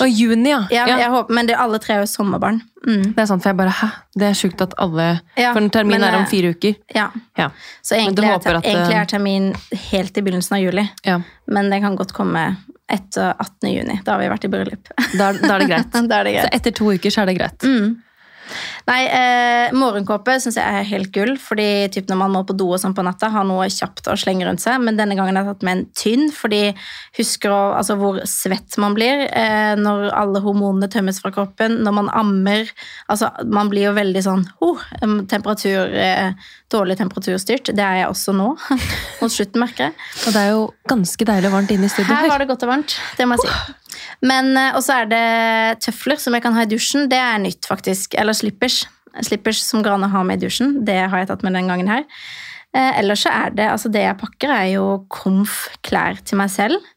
Og juni, ja. Ja, ja. Håper, men det, alle tre er jo sommerbarn. Mm. Det er sant, for jeg bare Hæ? Det er sjukt at alle Ja, For en termin men, er om eh, fire uker. Ja. Ja. Så egentlig er, at, egentlig eh, er termin helt i begynnelsen av juli. ja. Men det kan godt komme etter 18. juni. Da har vi vært i bryllup. Da, da er det greit. da er det greit. Så etter to uker så er det greit. Mm. Nei, eh, morgenkåpe syns jeg er helt gull. Fordi typ, når man må på do og sånn på natta, har noe kjapt å slenge rundt seg. Men denne gangen har jeg tatt med en tynn, fordi husker å, altså, hvor svett man blir eh, når alle hormonene tømmes fra kroppen. Når man ammer. Altså, man blir jo veldig sånn oh, temperatur, eh, Dårlig temperaturstyrt. Det er jeg også nå. Mot slutten, merker jeg. Og det er jo ganske deilig og varmt inne i studio Her her. var det godt og varmt. Det må jeg si. Men eh, Og så er det tøfler som jeg kan ha i dusjen. Det er nytt, faktisk. Eller slippers. Slippers som går an å ha med i dusjen. Det har jeg tatt med den gangen her. Eh, ellers så er det Altså, det jeg pakker, er jo komf-klær til meg selv.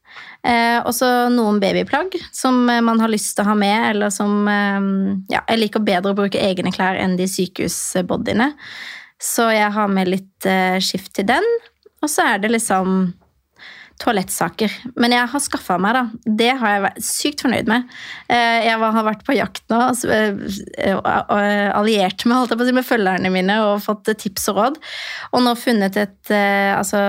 Eh, og så noen babyplagg som eh, man har lyst til å ha med, eller som eh, Ja, jeg liker bedre å bruke egne klær enn de sykehusbodyene. Så jeg har med litt eh, skift til den. Og så er det liksom toalettsaker. Men jeg har skaffa meg, da. Det har jeg vært sykt fornøyd med. Eh, Jeg har vært på jakt nå, altså, eh, og alliert med, holdt jeg på å si, med følgerne mine og fått tips og råd. Og nå funnet et eh, altså,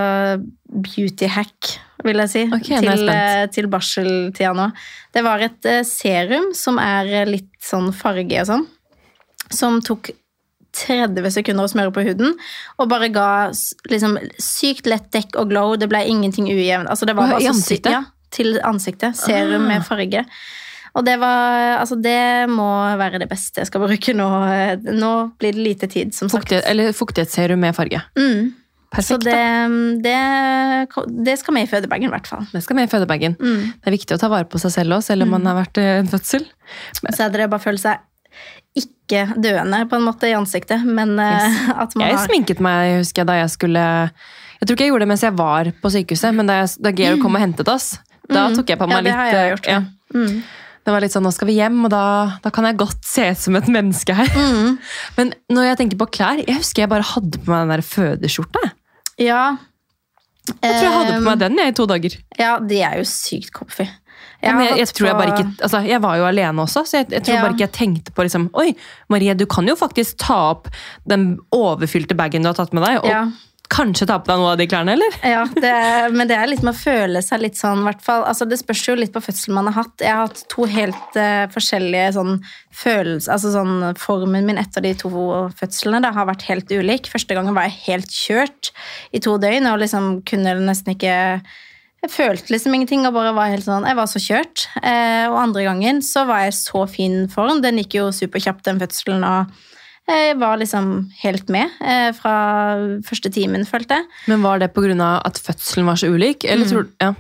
beauty hack, vil jeg si, Ok, nå jeg til, eh, til barseltida nå. Det var et eh, serum som er eh, litt sånn farge og sånn, som tok 30 sekunder å smøre på huden, og bare ga liksom, sykt lett dekk og glow. Det ble ingenting ujevnt. Altså, det var bare i ansiktet? Ja, til ansiktet. Serum Ah. med farge. Og det var Altså, det må være det beste jeg skal bruke nå. Nå blir det lite tid, som sagt. Fuktighet, eller fuktighetsserum med farge. Mm. Perfekt. da. det, det, det skal med i fødebagen, i hvert fall. Det skal med i fødebagen. Mm. Det er viktig å ta vare på seg selv òg, selv om man har vært i en fødsel. Så er det bare å føle seg ikke døende, på en måte, i ansiktet, men yes. at man Jeg har sminket meg husker jeg, da jeg skulle Jeg tror ikke jeg gjorde det mens jeg var på sykehuset, men da, jeg, da Georg kom og hentet oss, da Mm. tok jeg på Ja, meg det litt har jeg eh, gjort, ja. Mm. Det var litt sånn, nå skal vi hjem, og da, da kan jeg godt se ut som et menneske her. Mm. Men når jeg tenker på klær, jeg husker jeg bare hadde på meg den der fødeskjorta. Ja. Jeg tror jeg hadde på Ehm, meg den jeg, i to dager. Ja, de er jo sykt comfy. Ja, men jeg, jeg tror jeg bare ikke altså, Jeg var jo alene også, så jeg, jeg tror Ja. bare ikke jeg tenkte på liksom, Oi, Marie, du kan jo faktisk ta opp den overfylte bagen du har tatt med deg, og Ja. kanskje ta på deg noe av de klærne, eller? Ja, det, men det er litt med å føle seg litt sånn, hvert fall. Altså, det spørs jo litt på fødselen man har hatt. Jeg har hatt to helt uh, forskjellige sånn følelser, altså sånn formen min etter de to fødslene da, har vært helt ulik. Første gangen var jeg helt kjørt i to døgn og liksom kunne nesten ikke jeg følte liksom ingenting og bare var helt sånn, jeg var så kjørt. Eh, og andre gangen så var jeg så fin form. Den gikk jo superkjapt, den fødselen. og jeg var liksom helt med eh, fra første timen, følte jeg. Men var det pga. at fødselen var så ulik? Eller Mm. tror du ja.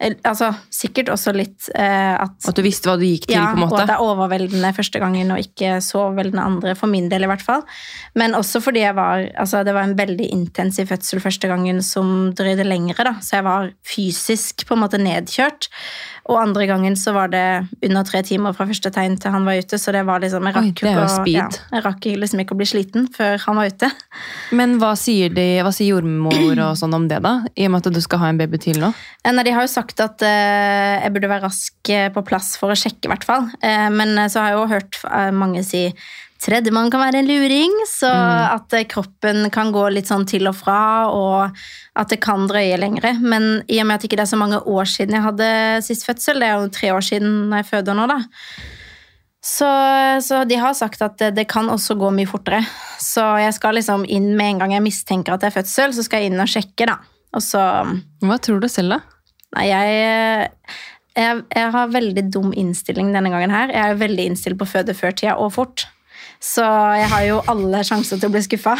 Altså sikkert også litt eh, at At du visste hva du gikk til, ja, på en og måte? at det er overveldende første gangen og ikke så overveldende andre, for min del i hvert fall. Men også fordi jeg var, altså det var en veldig intensiv fødsel første gangen som drøyde lengre, da. Så jeg var fysisk på en måte nedkjørt. Og andre gangen så var det under tre timer fra første tegn til han var ute, så det var liksom Jeg Oi, rakk, ikke speed. ja, jeg rakk liksom ikke å bli sliten før han var ute. Men hva sier, de, hva sier jordmor og sånn om det, da? I og med at du skal ha en baby til nå? Eh, Nei, De har jo sagt at uh, jeg burde være rask eh, på plass for å sjekke, i hvert fall. Uh, men så har jeg jo hørt mange si tredjemann kan være en luring, så at eh, kroppen kan gå litt sånn til og fra, og at det kan drøye lengre. Men i og med at det ikke er så mange år siden jeg hadde sist fødsel, det er jo tre år siden jeg føder nå, da. Så, så de har sagt at det, det kan også gå mye fortere. Så jeg skal liksom inn med en gang jeg mistenker at det er fødsel, så skal jeg inn og sjekke, da. Og så Hva tror du selv, da? Nei, jeg, jeg, jeg har veldig dum innstilling denne gangen her. Jeg er veldig innstilt på å føde før tida og fort. Så jeg har jo alle sjanser til å bli skuffa.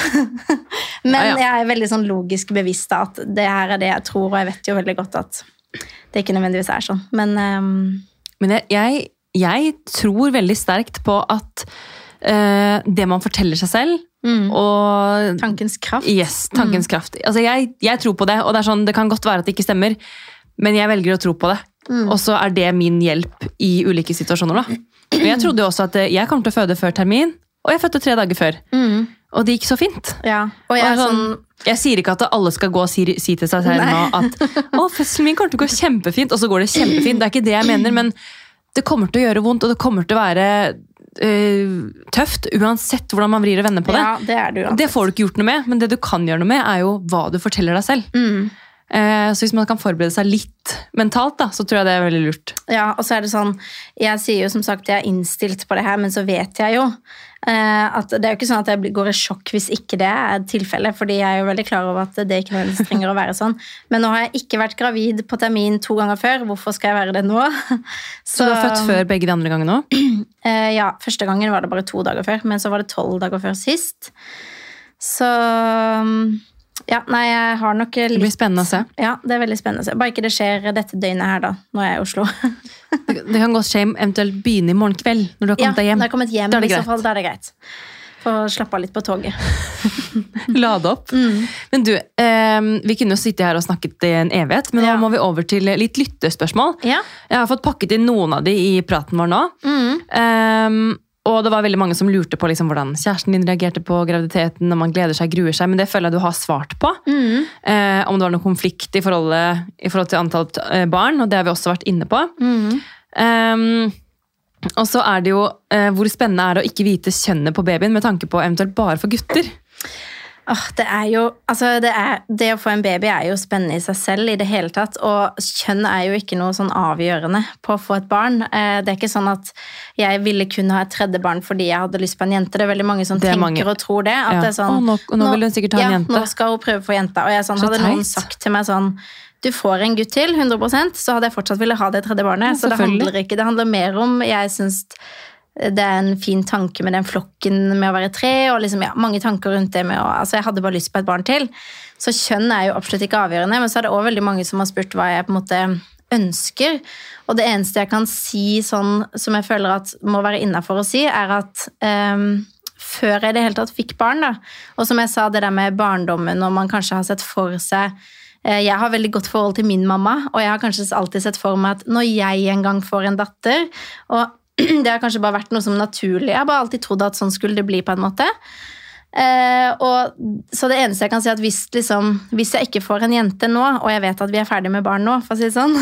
Men Ja, ja. jeg er veldig sånn logisk bevisst av at det her er det jeg tror, og jeg vet jo veldig godt at det ikke nødvendigvis er sånn. Men um... Men jeg, jeg, jeg tror veldig sterkt på at uh, det man forteller seg selv, mm, og tankens kraft Yes, tankens kraft. Altså, jeg, jeg tror på det, og det, er sånn, det kan godt være at det ikke stemmer, men jeg velger å tro på det. Mm. Og så er det min hjelp i ulike situasjoner. Da. Men jeg trodde jo også at jeg kommer til å føde før termin, og jeg fødte tre dager før. Mm, Og det gikk så fint. ja. Og jeg Og sånn, sånn jeg sier ikke at alle skal gå og si, si til seg selv nå at å, fødselen min kommer til å gå kjempefint, og så går det kjempefint. Det er ikke det jeg mener, men det kommer til å gjøre vondt, og det kommer til å være eh, tøft uansett hvordan man vrir og vender på det. Ja, det er du Det får du ikke gjort noe med, men det du kan gjøre noe med, er jo hva du forteller deg selv. Mm. Eh, så hvis man kan forberede seg litt mentalt, da, så tror jeg det er veldig lurt. Ja, og så er det sånn Jeg sier jo som sagt jeg er innstilt på det her, men så vet jeg jo eh, at det er jo ikke sånn at jeg går i sjokk hvis ikke det er tilfellet, fordi jeg er jo veldig klar over at det ikke nødvendigvis trenger å være sånn. Men nå har jeg ikke vært gravid på termin to ganger før. Hvorfor skal jeg være det nå? Så du har født før begge de andre gangene òg? Eh, ja, første gangen var det bare to dager før, men så var det tolv dager før sist. Så mm, Ja, nei, jeg har nok litt... Det blir spennende å se. Ja, det er veldig spennende å se. Bare ikke det skjer dette døgnet her, da, når jeg er i Oslo. Det, det kan godt skje eventuelt begynne i morgen kveld, når du har Ja, kommet deg hjem. når jeg kommet hjem, Da er det i så fall, da er det greit. Få slappe av litt på toget. Lade opp. Men du, eh, vi kunne jo sitte her og snakket i en evighet, men Ja. nå må vi over til litt lyttespørsmål. Ja. Jeg har fått pakket inn noen av de i praten vår nå. Mm. Ehm, og det var veldig mange som lurte på liksom, hvordan kjæresten din reagerte på graviditeten, Når man gleder seg, gruer seg, men det føler jeg du har svart på. Mm. Eh, om det var noen konflikt i, forholdet, i forhold til antall eh, barn, og det har vi også vært inne på. Mm. Um, og så er det jo eh, hvor spennende er det å ikke vite kjønnet på babyen med tanke på eventuelt bare for gutter. Åh, det er jo altså det, er, det å få en baby er jo spennende i seg selv i det hele tatt. Og kjønn er jo ikke noe sånn avgjørende på å få et barn. Eh, Det er ikke sånn at jeg ville kun ha et tredje barn fordi jeg hadde lyst på en jente. Det er veldig mange som er tenker mange. og tror det. At Ja. det er sånn, nå- nå vil hun sikkert ha en ja, jente. nå skal hun prøve å få jenta. Og jeg sånn, hadde noen sagt til meg sånn du får en gutt til, 100% så hadde jeg fortsatt ville ha det tredje barnet. Ja, så det handler ikke, det handler mer om Jeg syns det er en fin tanke med den flokken med å være tre, og liksom, ja, mange tanker rundt det med å Altså, jeg hadde bare lyst på et barn til. Så kjønn er jo absolutt ikke avgjørende, men så er det også veldig mange som har spurt hva jeg på en måte ønsker. Og det eneste jeg kan si sånn, som jeg føler at må være innafor å si, er at um, før jeg i det hele tatt fikk barn, da, og som jeg sa, det der med barndommen, og man kanskje har sett for seg eh, jeg har veldig godt forhold til min mamma, og jeg har kanskje alltid sett for meg at når jeg en gang får en datter Og det har kanskje bare vært noe som naturlig. Jeg har bare alltid trodd at sånn skulle det bli. på en måte. Eh, og, så det eneste jeg kan si at hvis, liksom, hvis jeg ikke får en jente nå, og jeg vet at vi er ferdig med barn nå, for å si det sånn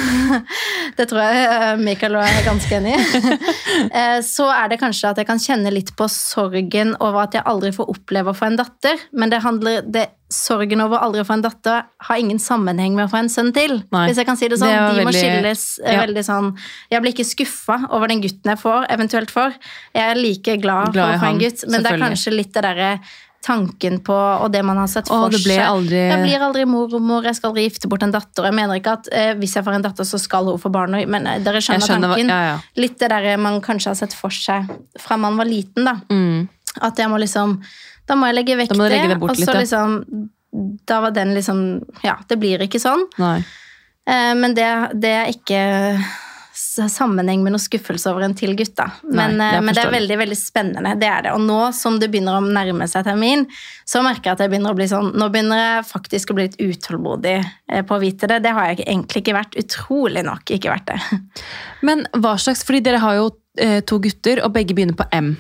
Det tror jeg Michael og jeg er ganske enig i. eh, så er det kanskje at jeg kan kjenne litt på sorgen over at jeg aldri får oppleve å få en datter. Men det handler, det, sorgen over aldri å få en datter har ingen sammenheng med å få en sønn til. Nei. Hvis jeg kan si det sånn. Det De må veldig- skilles eh, Ja. veldig sånn Jeg blir ikke skuffa over den gutten jeg får, eventuelt får. Jeg er like glad, Glad for å få en gutt, men det er kanskje litt det derre tanken på, og det man har sett for seg. aldri- Jeg blir aldri mormor, jeg skal aldri gifte bort en datter. Jeg mener ikke at eh, hvis jeg får en datter, så skal hun få barn. Men eh, dere skjønner, skjønner tanken. hva- ja, ja. Litt det der man kanskje har sett for seg fra man var liten. da. Mm. At jeg må liksom Da må jeg legge vekk det. legge det bort og så litt, ja. liksom Da var den liksom Ja, det blir ikke sånn. Nei. Eh, Men det, det er ikke sammenheng med noe skuffelse over en til gutt, da. Men, Nei, eh, men det er veldig veldig spennende. Det er det. Og nå som det begynner å nærme seg termin, så merker jeg at jeg begynner å bli sånn Nå begynner jeg faktisk å bli litt utålmodig eh, på å vite det. Det har jeg egentlig ikke vært. Utrolig nok ikke vært det. Men hva slags, fordi dere har jo to gutter, og begge begynner på M.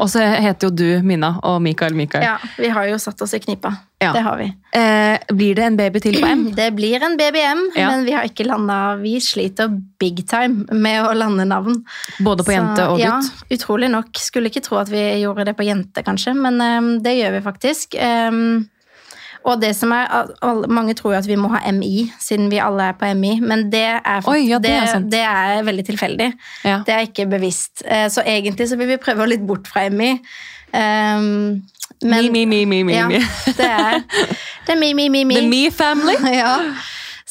Og så heter jo du Mina og Mikael Mikael. Ja, vi har jo satt oss i knipa. Ja. Det har vi. Eh, blir det en baby til på M? Det blir en BBM, Ja. men vi har ikke landa Vi sliter big time med å lande navn. Både på jente og gutt? ja, utrolig nok. Skulle ikke tro at vi gjorde det på jente, kanskje, men um, det gjør vi faktisk. Ehm, og det som er, Mange tror jo at vi må ha MI, siden vi alle er på MI, men det er, Oi, ja, det er det, sant. det er veldig tilfeldig. Ja. Det er ikke bevisst. Eh, Så egentlig så vil vi prøve å litt bort fra MI. Um, men, mi, mi, mi, mi, ja, mi. det er, det er mi, mi, mi, mi. The Me Family. ja.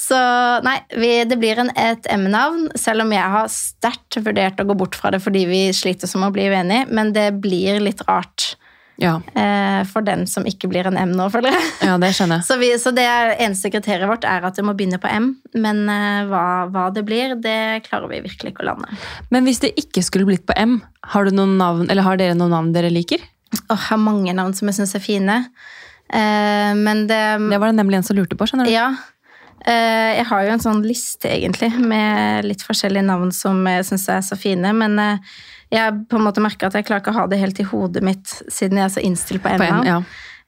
Så nei, vi, det blir en, et M-navn, selv om jeg har sterkt vurdert å gå bort fra det fordi vi sliter som å bli uenige, men det blir litt rart Ja, eh, for den som ikke blir en M nå, føler jeg. ja, det skjønner jeg. Så, vi, så det eneste kriteriet vårt er at det må begynne på M, men eh, hva, hva det blir, det klarer vi virkelig ikke å lande. Men hvis det ikke skulle blitt på M, har, navn, eller har dere noen navn dere liker? Åh, jeg har mange navn som jeg syns er fine, eh, men det Det var det nemlig en som lurte på. skjønner du? Ja. Eh, Jeg har jo en sånn liste, egentlig, med litt forskjellige navn som jeg syns er så fine. Men eh, jeg på en måte merker at jeg klarer ikke å ha det helt i hodet mitt, siden jeg er så innstilt på På M, M-navn. ja.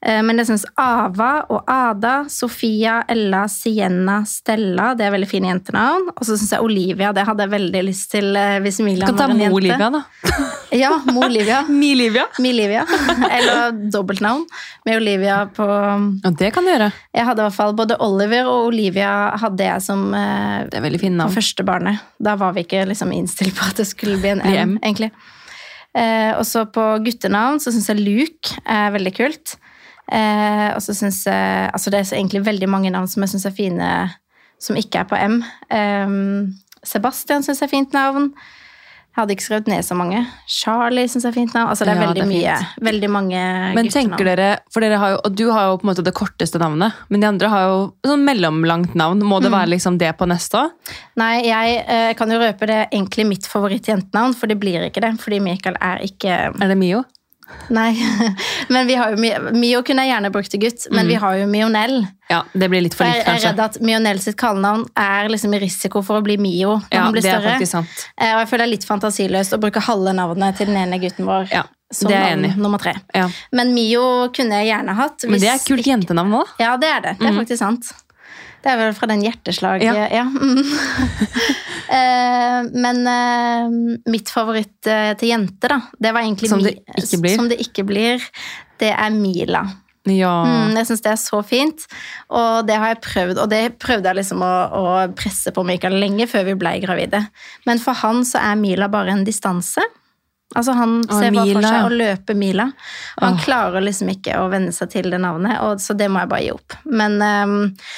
Eh, Men jeg syns Ava og Ada, Sofia, Ella, Sienna, Stella Det er veldig fine jentenavn. Og så syns jeg Olivia. Det hadde jeg veldig lyst til hvis Milian var Du Milan kan ta Mo. Olivia, da. Ja, Mo Olivia. Mi-Livia. Milivia. Eller dobbeltnavn med Olivia på Ja, det kan du gjøre. Jeg hadde i hvert fall både Oliver og Olivia hadde jeg som eh, Det er veldig fine navn. første barnet. Da var vi ikke liksom innstilt på at det skulle bli en M. egentlig. Eh, og så på guttenavn så syns jeg Luke er veldig kult. Eh, og så syns jeg Altså det er egentlig veldig mange navn som jeg syns er fine, som ikke er på M. Eh, Sebastian syns jeg er fint navn. Jeg hadde ikke skrevet ned så mange. Charlie syns jeg er fint navn. Altså det er Ja, veldig det er mye. Veldig mange Men tenker dere, for dere har jo, og Du har jo på en måte det korteste navnet, men de andre har jo sånn mellomlangt navn. Må det Mm. være liksom det på neste òg? Nei, jeg eh, kan jo røpe det er egentlig mitt favorittjentenavn, for det blir ikke det. Fordi Michael er ikke Er det Mio? Nei. Men vi har jo Mi- Mio kunne jeg gjerne brukt til gutt, men vi har jo Mionell. Ja, det blir litt Mm. for For kanskje. jeg er redd at Mionell sitt kallenavn er liksom i risiko for å bli Mio når Ja, hun blir det større. Eh, Og jeg føler det er litt fantasiløst å bruke halve navnet til den ene gutten vår Ja, som det er jeg enig nummer tre. Ja. Men Mio kunne jeg gjerne hatt. Men det er hvis kult jentenavn òg. Ja, det er det. Det er faktisk sant. Det er vel fra den hjerteslaget Ja. Ja. mm. Eh, men eh, mitt favoritt eh, til jente, da, det var egentlig Som det ikke blir? Som det ikke blir, det er Mila. Ja. Mm, jeg syns det er så fint, og det har jeg prøvd. Og det prøvde jeg liksom å, å presse på Michael lenge før vi ble gravide. Men for han så er Mila bare en distanse. Altså Han ser bare for seg å løpe Mila. Han oh. klarer liksom ikke å venne seg til det navnet, og, så det må jeg bare gi opp. Men, um,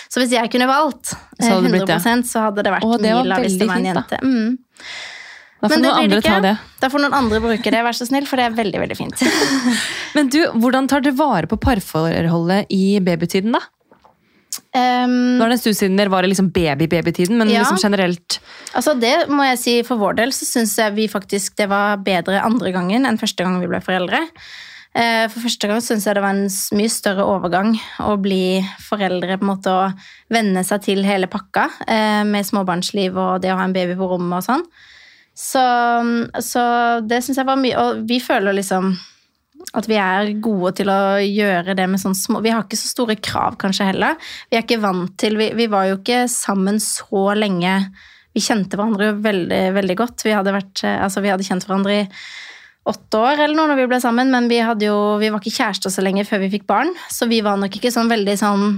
så hvis jeg kunne valgt Så eh, hadde blitt 100 det. så hadde det vært oh, det Mila hvis det var en fint, jente. Mm. Da får Men noen andre ta det. Da får noen andre bruke det, vær så snill, for det er veldig veldig fint. Men du, hvordan tar dere vare på parforholdet i babytiden, da? Ehm, Nå er det en stund siden dere var i liksom baby-babytiden, men Ja. liksom generelt Altså det må jeg si For vår del så syns jeg vi faktisk det var bedre andre gangen enn første gang vi ble foreldre. Eh, For første gang syns jeg det var en mye større overgang å bli foreldre. på en måte Å venne seg til hele pakka eh, med småbarnsliv og det å ha en baby på rommet og sånn. Så, så det syns jeg var mye Og vi føler liksom at vi er gode til å gjøre det med sånn små Vi har ikke så store krav kanskje heller. Vi er ikke vant til Vi, vi var jo ikke sammen så lenge. Vi kjente hverandre jo veldig, veldig godt. Vi hadde, vært, eh, altså, vi hadde kjent hverandre i åtte år eller noe når vi ble sammen, men vi, jo, vi var ikke kjærester så lenge før vi fikk barn. Så vi var nok ikke sånn veldig sånn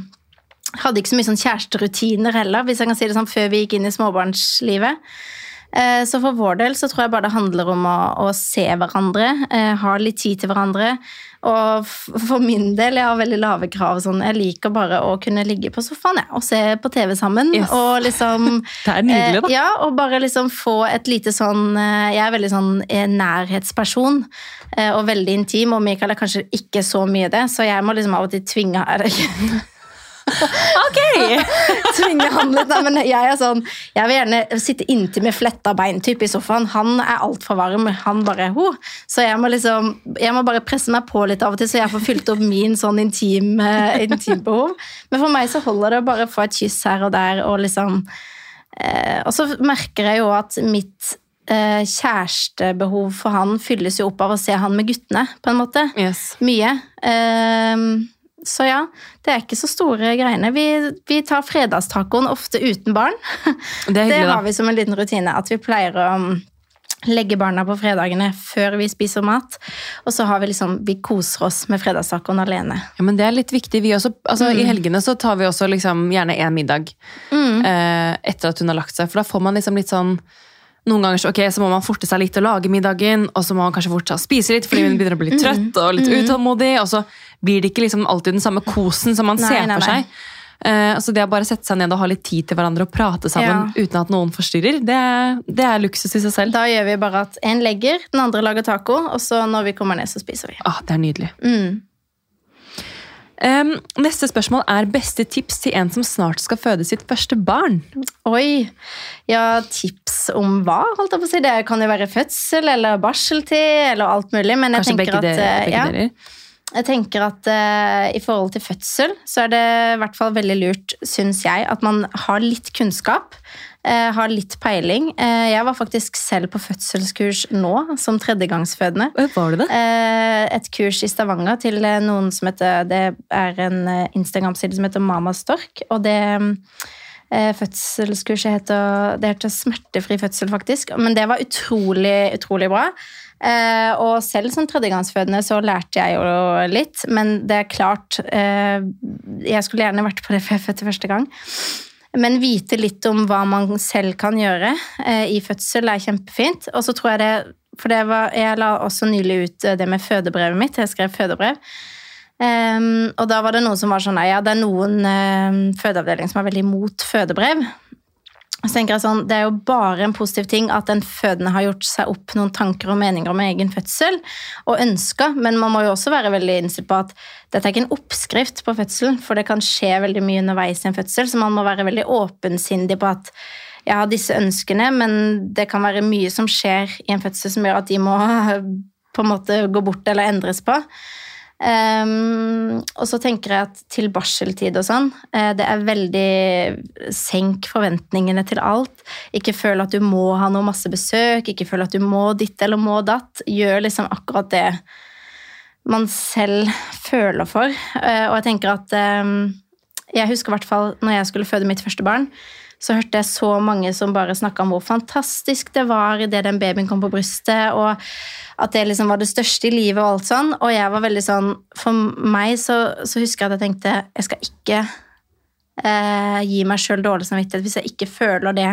Hadde ikke så mye sånn kjæresterutiner heller, hvis jeg kan si det sånn, før vi gikk inn i småbarnslivet. Eh, Så for vår del så tror jeg bare det handler om å, å se hverandre, eh, ha litt tid til hverandre. Og for min del, jeg har veldig lave krav. Sånn, jeg liker bare å kunne ligge på sofaen ja, og se på TV sammen. Yes. Og liksom Det er nydelig, da. Eh, ja, og bare liksom få et lite sånn Jeg er veldig sånn nærhetsperson. eh, Og veldig intim, og Michael er kanskje ikke så mye det, så jeg må liksom av og til tvinge er ikke? Ok! Oi! Tvinge han litt. Nei, men jeg er sånn Jeg vil gjerne sitte inntil med fletta bein typ, i sofaen. Han er altfor varm. Han bare ho. Så jeg må liksom Jeg må bare presse meg på litt av og til, så jeg får fylt opp min sånn intim, eh, intimbehov. Men for meg så holder det å bare få et kyss her og der, og liksom eh, Og så merker jeg jo at mitt eh, kjærestebehov for han fylles jo opp av å se han med guttene, på en måte. Yes. Mye. Ehm, så ja, det er ikke så store greiene. Vi, vi tar fredagstacoen ofte uten barn. Det er Det har vi som en liten rutine. At vi pleier å um, legge barna på fredagene før vi spiser mat. Og så har vi liksom, vi koser oss med fredagstacoen alene. Ja, men det er litt viktig. Vi også, altså, I helgene så tar vi også liksom, gjerne én middag eh, etter at hun har lagt seg. For da får man liksom litt sånn noen ganger så, ok, så må man forte seg litt og lage middagen, og så må man kanskje forte seg å spise litt fordi man begynner å bli litt trøtt og litt utålmodig, og så blir det ikke liksom alltid den samme kosen som man Nei, ser nei, for nei. seg. Uh, altså det å bare sette seg ned og ha litt tid til hverandre og prate sammen uten at noen forstyrrer, det, det er luksus i seg selv. Da gjør vi bare at en legger, den andre lager taco, og så når vi kommer ned, så spiser vi. Ah, det er nydelig. Mm. Em, neste spørsmål er beste tips til en som snart skal føde sitt første barn. Oi. Ja, tips om hva, holdt jeg på å si. Det kan jo være fødsel eller barseltid eller alt mulig, men jeg Kanskje tenker at de, eh, ja, deler. Jeg tenker at uh, i forhold til fødsel, så er det i hvert fall veldig lurt, syns jeg, at man har litt kunnskap. Eh, har litt peiling. Eh, jeg var faktisk selv på fødselskurs nå, som tredjegangsfødende. Var det det? Eh, et kurs i Stavanger til eh, noen som heter Det er en eh, Instagram-side som heter Mama Stork. Og det fødselskurset heter, det heter Smertefri fødsel, faktisk. Men det var utrolig, utrolig bra. Eh, og selv som tredjegangsfødende så lærte jeg jo litt, men det er klart eh, Jeg skulle gjerne vært på det før jeg fødte første gang. Men vite litt om hva man selv kan gjøre eh, i fødsel er kjempefint. Og så tror jeg det For det var, jeg la også nylig ut eh, det med fødebrevet mitt. Jeg skrev fødebrev. Um, og da var det noen som var sånn ja, det er noen um, fødeavdelinger som er veldig imot fødebrev. Så tenker jeg sånn, Det er jo bare en positiv ting at den fødende har gjort seg opp noen tanker og meninger om egen fødsel, og ønsker, men man må jo også være veldig innstilt på at dette er ikke en oppskrift på fødselen, for det kan skje veldig mye underveis i en fødsel, så man må være veldig åpensindig på at jeg har disse ønskene, men det kan være mye som skjer i en fødsel som gjør at de må på en måte gå bort eller endres på. Ehm, og så tenker jeg at til barseltid og sånn, eh, det er veldig Senk forventningene til alt. Ikke føl at du må ha noe masse besøk, ikke føl at du må ditt eller må datt. Gjør liksom akkurat det man selv føler for. Uh, og jeg tenker at um, Jeg husker i hvert fall når jeg skulle føde mitt første barn, så hørte jeg så mange som bare snakka om hvor fantastisk det var idet den babyen kom på brystet, og at det liksom var det største i livet og alt sånn. Og jeg var veldig sånn For meg så, så husker jeg at jeg tenkte jeg skal ikke eh, gi meg sjøl dårlig samvittighet hvis jeg ikke føler det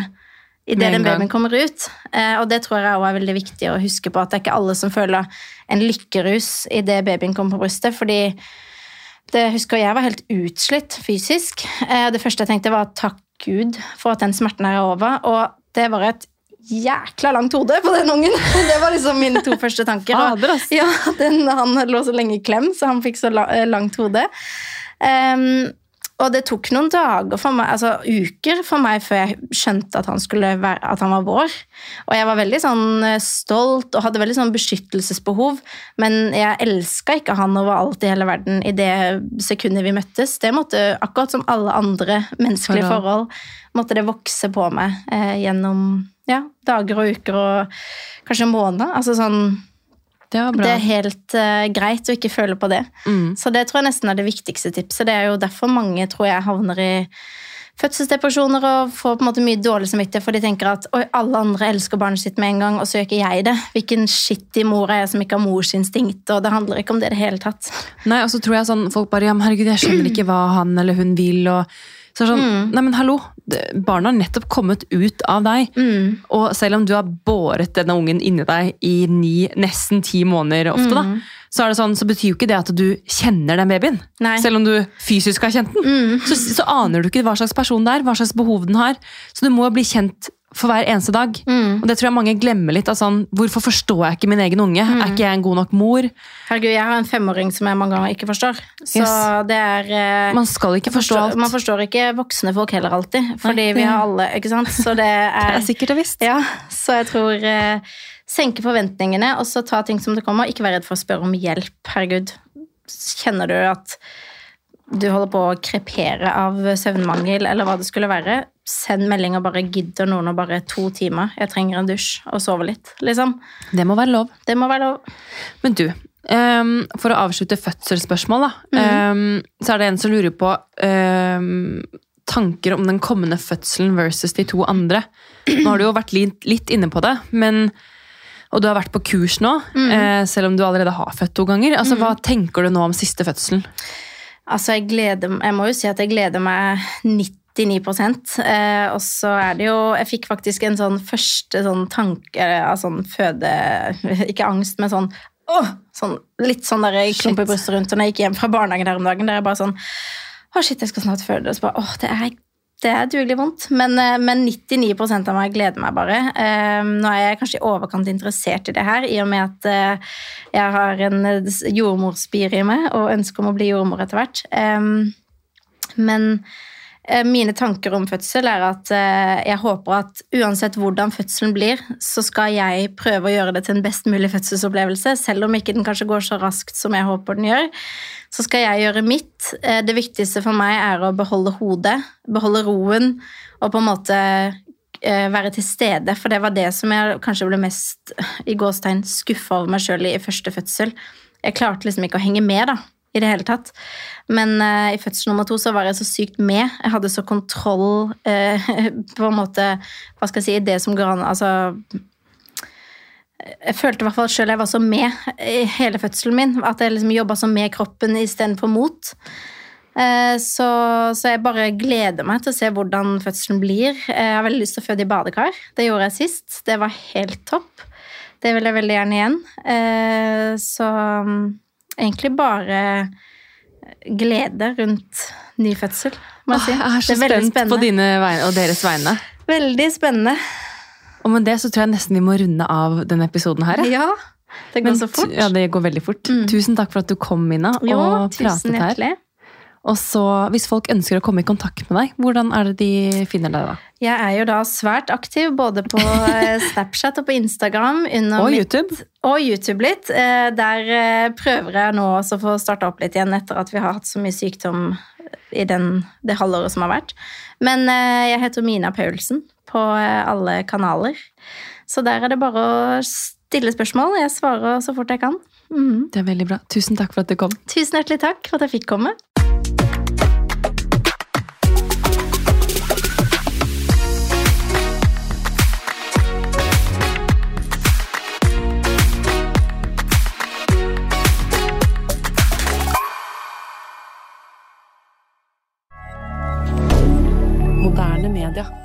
idet den babyen kommer ut. Eh, og det tror jeg også er veldig viktig å huske på, at det er ikke alle som føler en lykkerus idet babyen kommer på brystet. fordi det husker jeg var helt utslitt fysisk. Eh, Det første jeg tenkte, var takk Gud for at den smerten er over. Og det var et jækla langt hode på den ungen. Det var liksom mine to første tanker. Og- ja, den, han lå så lenge i klem, så han fikk så eh, langt hode. Ehm, og det tok noen dager for meg, altså uker for meg før jeg skjønte at han, være, at han var vår. Og jeg var veldig sånn eh, stolt og hadde veldig sånn beskyttelsesbehov. Men jeg elska ikke han over alt i hele verden i det sekundet vi møttes. Det måtte, akkurat som alle andre menneskelige Forhold. forhold, måtte det vokse på meg eh, gjennom ja, dager og uker og kanskje måneder. Altså sånn Det det er helt uh, greit å ikke føle på det. Mm. Så det tror jeg nesten er det viktigste tipset. Det er jo derfor mange tror jeg havner i fødselsdepresjoner og får på en måte mye dårlig samvittighet, for de tenker at Oi, alle andre elsker barnet sitt med en gang, og så gjør ikke jeg det. Hvilken skittig mor er jeg som ikke har morsinstinkt? Og det handler ikke om det i det hele tatt. Nei, og så tror jeg sånn, folk bare, ja, men herregud, jeg skjønner ikke hva han eller hun vil, og så sånn, Mm. nei, men hallo, barna har nettopp kommet ut av deg, Mm. og selv om du har båret denne ungen inni deg i ni, nesten ti måneder ofte, da, så, det sånn, så betyr jo ikke det at du kjenner den babyen. Mm. Nei. Mm. Selv om du fysisk har kjent den, så, så aner du ikke hva slags person det er, hva slags behov den har. Så du må bli kjent for hver eneste dag. Mm. Og det tror jeg mange glemmer litt. sånn, Hvorfor forstår jeg ikke min egen unge? Mm. Er ikke jeg en god nok mor? Herregud, jeg har en femåring som jeg mange ganger ikke forstår. Så Yes. det er eh, Man skal ikke forstå alt. Man forstår ikke voksne folk heller alltid, fordi Nei, vi har alle, ikke sant? Så det er, Det er sikkert og visst. Ja, så jeg tror eh, senke forventningene, og så ta ting som det kommer. Ikke vær redd for å spørre om hjelp. Herregud. Kjenner du at du holder på å krepere av søvnmangel, eller hva det skulle være, send melding og bare gidder noen og bare to timer. Jeg trenger en dusj og sove litt, liksom. Det må være lov. Det må være lov. Men du, Um, for å avslutte fødselsspørsmål, da, mm. um, så er det en som lurer på um, tanker om den kommende fødselen versus de to andre. Nå har du jo vært litt, litt inne på det, men og du har vært på kurs nå, mm. selv om du allerede har født to ganger. Altså, Hva tenker du nå om siste fødselen? Altså, jeg gleder Jeg må jo si at jeg gleder meg 99 eh, Og så er det jo Jeg fikk faktisk en sånn første sånn tanke av sånn føde Ikke angst, men sånn åh, sånn, Litt sånn der klump i brystet rundt. Og jeg gikk hjem fra barnehagen her om dagen, der er jeg bare sånn Å, shit, jeg skal snart føde. Og så bare, åh, det er det er dugelig vondt, men, eh, men 99% av meg gleder meg bare. Eh, nå er jeg kanskje i overkant interessert i det her, i og med at eh, jeg har en jordmorspir i meg og ønsker om å bli jordmor etter hvert. Men mine tanker om fødsel er at eh, jeg håper at uansett hvordan fødselen blir, så skal jeg prøve å gjøre det til en best mulig fødselsopplevelse, selv om ikke den kanskje går så raskt som jeg håper den gjør. Så skal jeg gjøre mitt. Eh, Det viktigste for meg er å beholde hodet, beholde roen, og på en måte eh, være til stede, for det var det som jeg kanskje ble mest i gåstegn skuffa over meg sjøl i første fødsel. Jeg klarte liksom ikke å henge med, da i det hele tatt. Men uh, i fødsel nummer to så var jeg så sykt med. Jeg hadde så kontroll uh, på en måte Hva skal jeg si Det som går an Altså Jeg følte i hvert fall sjøl jeg var så med i hele fødselen min. At jeg liksom jobba så med kroppen istedenfor mot. Uh, så, så jeg bare gleder meg til å se hvordan fødselen blir. Jeg har veldig lyst til å føde i badekar. Det gjorde jeg sist. Det var helt topp. Det vil jeg veldig gjerne igjen. Så egentlig bare glede rundt ny fødsel, må jeg si. Åh, jeg er så er spent på dine vegne og deres vegne. Veldig spennende. Og med det så tror jeg nesten vi må runde av denne episoden her. Ja. Det går Men så fort. Ja, det går veldig fort. Mm. Tusen takk for at du kom, Mina, jo, og pratet tusen her. hjertelig. Og så, hvis folk ønsker å komme i kontakt med deg, hvordan er det de finner deg da? Jeg er jo da svært aktiv både på eh, Snapchat og på Instagram. Og mitt- YouTube? Og YouTube litt. Eh, Der eh, prøver jeg nå også å få starta opp litt igjen etter at vi har hatt så mye sykdom i den, det halvåret som har vært. Men jeg heter Mina Paulsen på alle kanaler. Så der er det bare å stille spørsmål. Jeg svarer så fort jeg kan. Mm. Det er veldig bra. Tusen takk for at du kom. Tusen hjertelig takk for at jeg fikk komme. hebdomadaire.